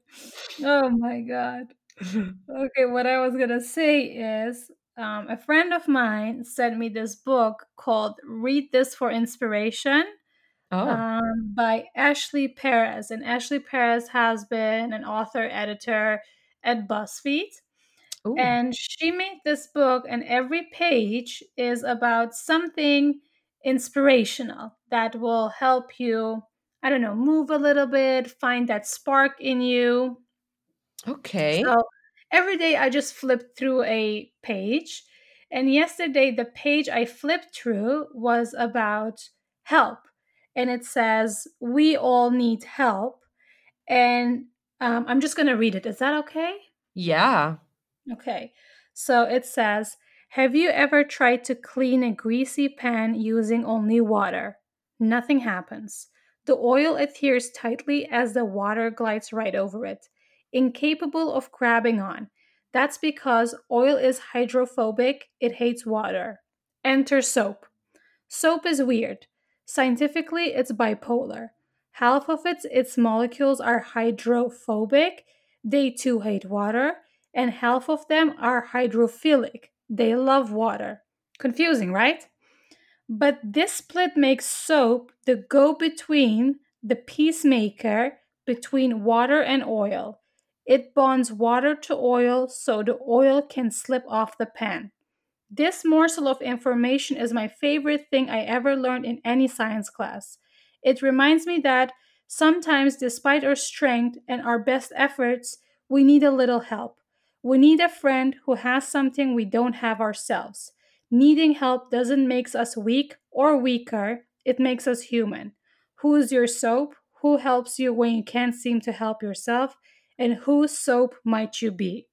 Oh my god. Okay, what I was gonna say is um, a friend of mine sent me this book called Read This for Inspiration oh, um, by Ashley Perez. And Ashley Perez has been an author, editor at BuzzFeed. Ooh. And she made this book, and every page is about something inspirational that will help you, I don't know, move a little bit, find that spark in you. okay. So every day I just flip through a page. And yesterday, the page I flipped through was about help. And it says, We all need help. And um, I'm just going to read it. Is that okay? Yeah. Okay. So it says, Have you ever tried to clean a greasy pan using only water? Nothing happens. The oil adheres tightly as the water glides right over it, incapable of grabbing on. That's because oil is hydrophobic, it hates water. Enter soap. Soap is weird. Scientifically, it's bipolar. Half of its, its molecules are hydrophobic, they too hate water, and half of them are hydrophilic, they love water. Confusing, right? But this split makes soap the go between, the peacemaker between water and oil. It bonds water to oil so the oil can slip off the pan. This morsel of information is my favorite thing I ever learned in any science class. It reminds me that sometimes, despite our strength and our best efforts, we need a little help. We need a friend who has something we don't have ourselves. Needing help doesn't make us weak or weaker, it makes us human. Who is your soap? Who helps you when you can't seem to help yourself? And whose soap might you be?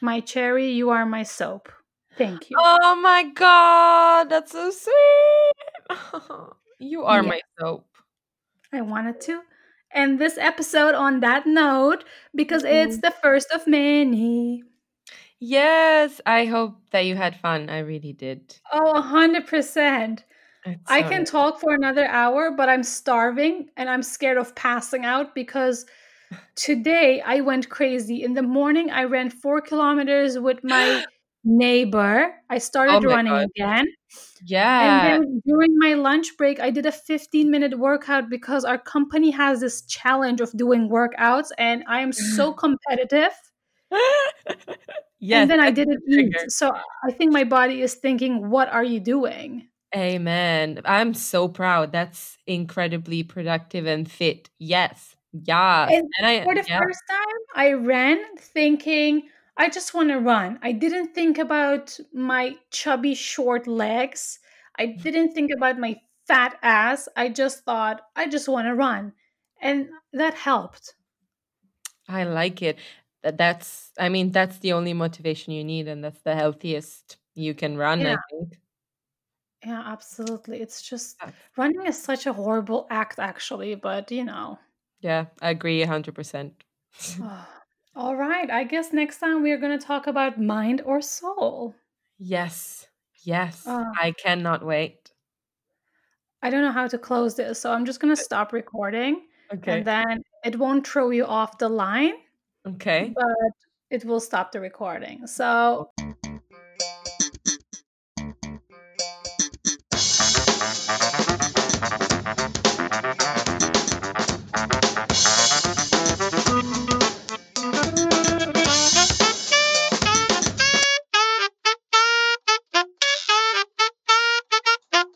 My cherry, you are my soap. Thank you. Oh my god, that's so sweet. you are Yeah. my soap. I wanted to end this episode on that note because it's Mhm. the first of many. Yes, I hope that you had fun. I really did. Oh, 100%. I can talk for another hour, but I'm starving and I'm scared of passing out because today I went crazy. In the morning, I ran four kilometers with my neighbor. I started Oh running God. again. Yeah. And then during my lunch break, I did a 15 minute workout because our company has this challenge of doing workouts, and I am so competitive. yes. and then I didn't eat. So I think my body is thinking, what are you doing? Amen. I'm so proud. That's incredibly productive and fit. Yes. Yeah. And And I for the yeah. first time, I ran thinking, I just want to run. I didn't think about my chubby, short legs. I mm. didn't think about my fat ass. I just thought, I just want to run. And that helped. I like it. That that's I mean that's the only motivation you need and that's the healthiest you can run, Yeah. I think. Yeah, absolutely. It's just running is such a horrible act, actually, but you know. Yeah, I agree 100%. All right. I guess next time we are going to talk about mind or soul. yes. Yes. Uh, I cannot wait. I don't know how to close this, so I'm just going to stop recording Okay. and then it won't throw you off the line, Okay. but it will stop the recording. So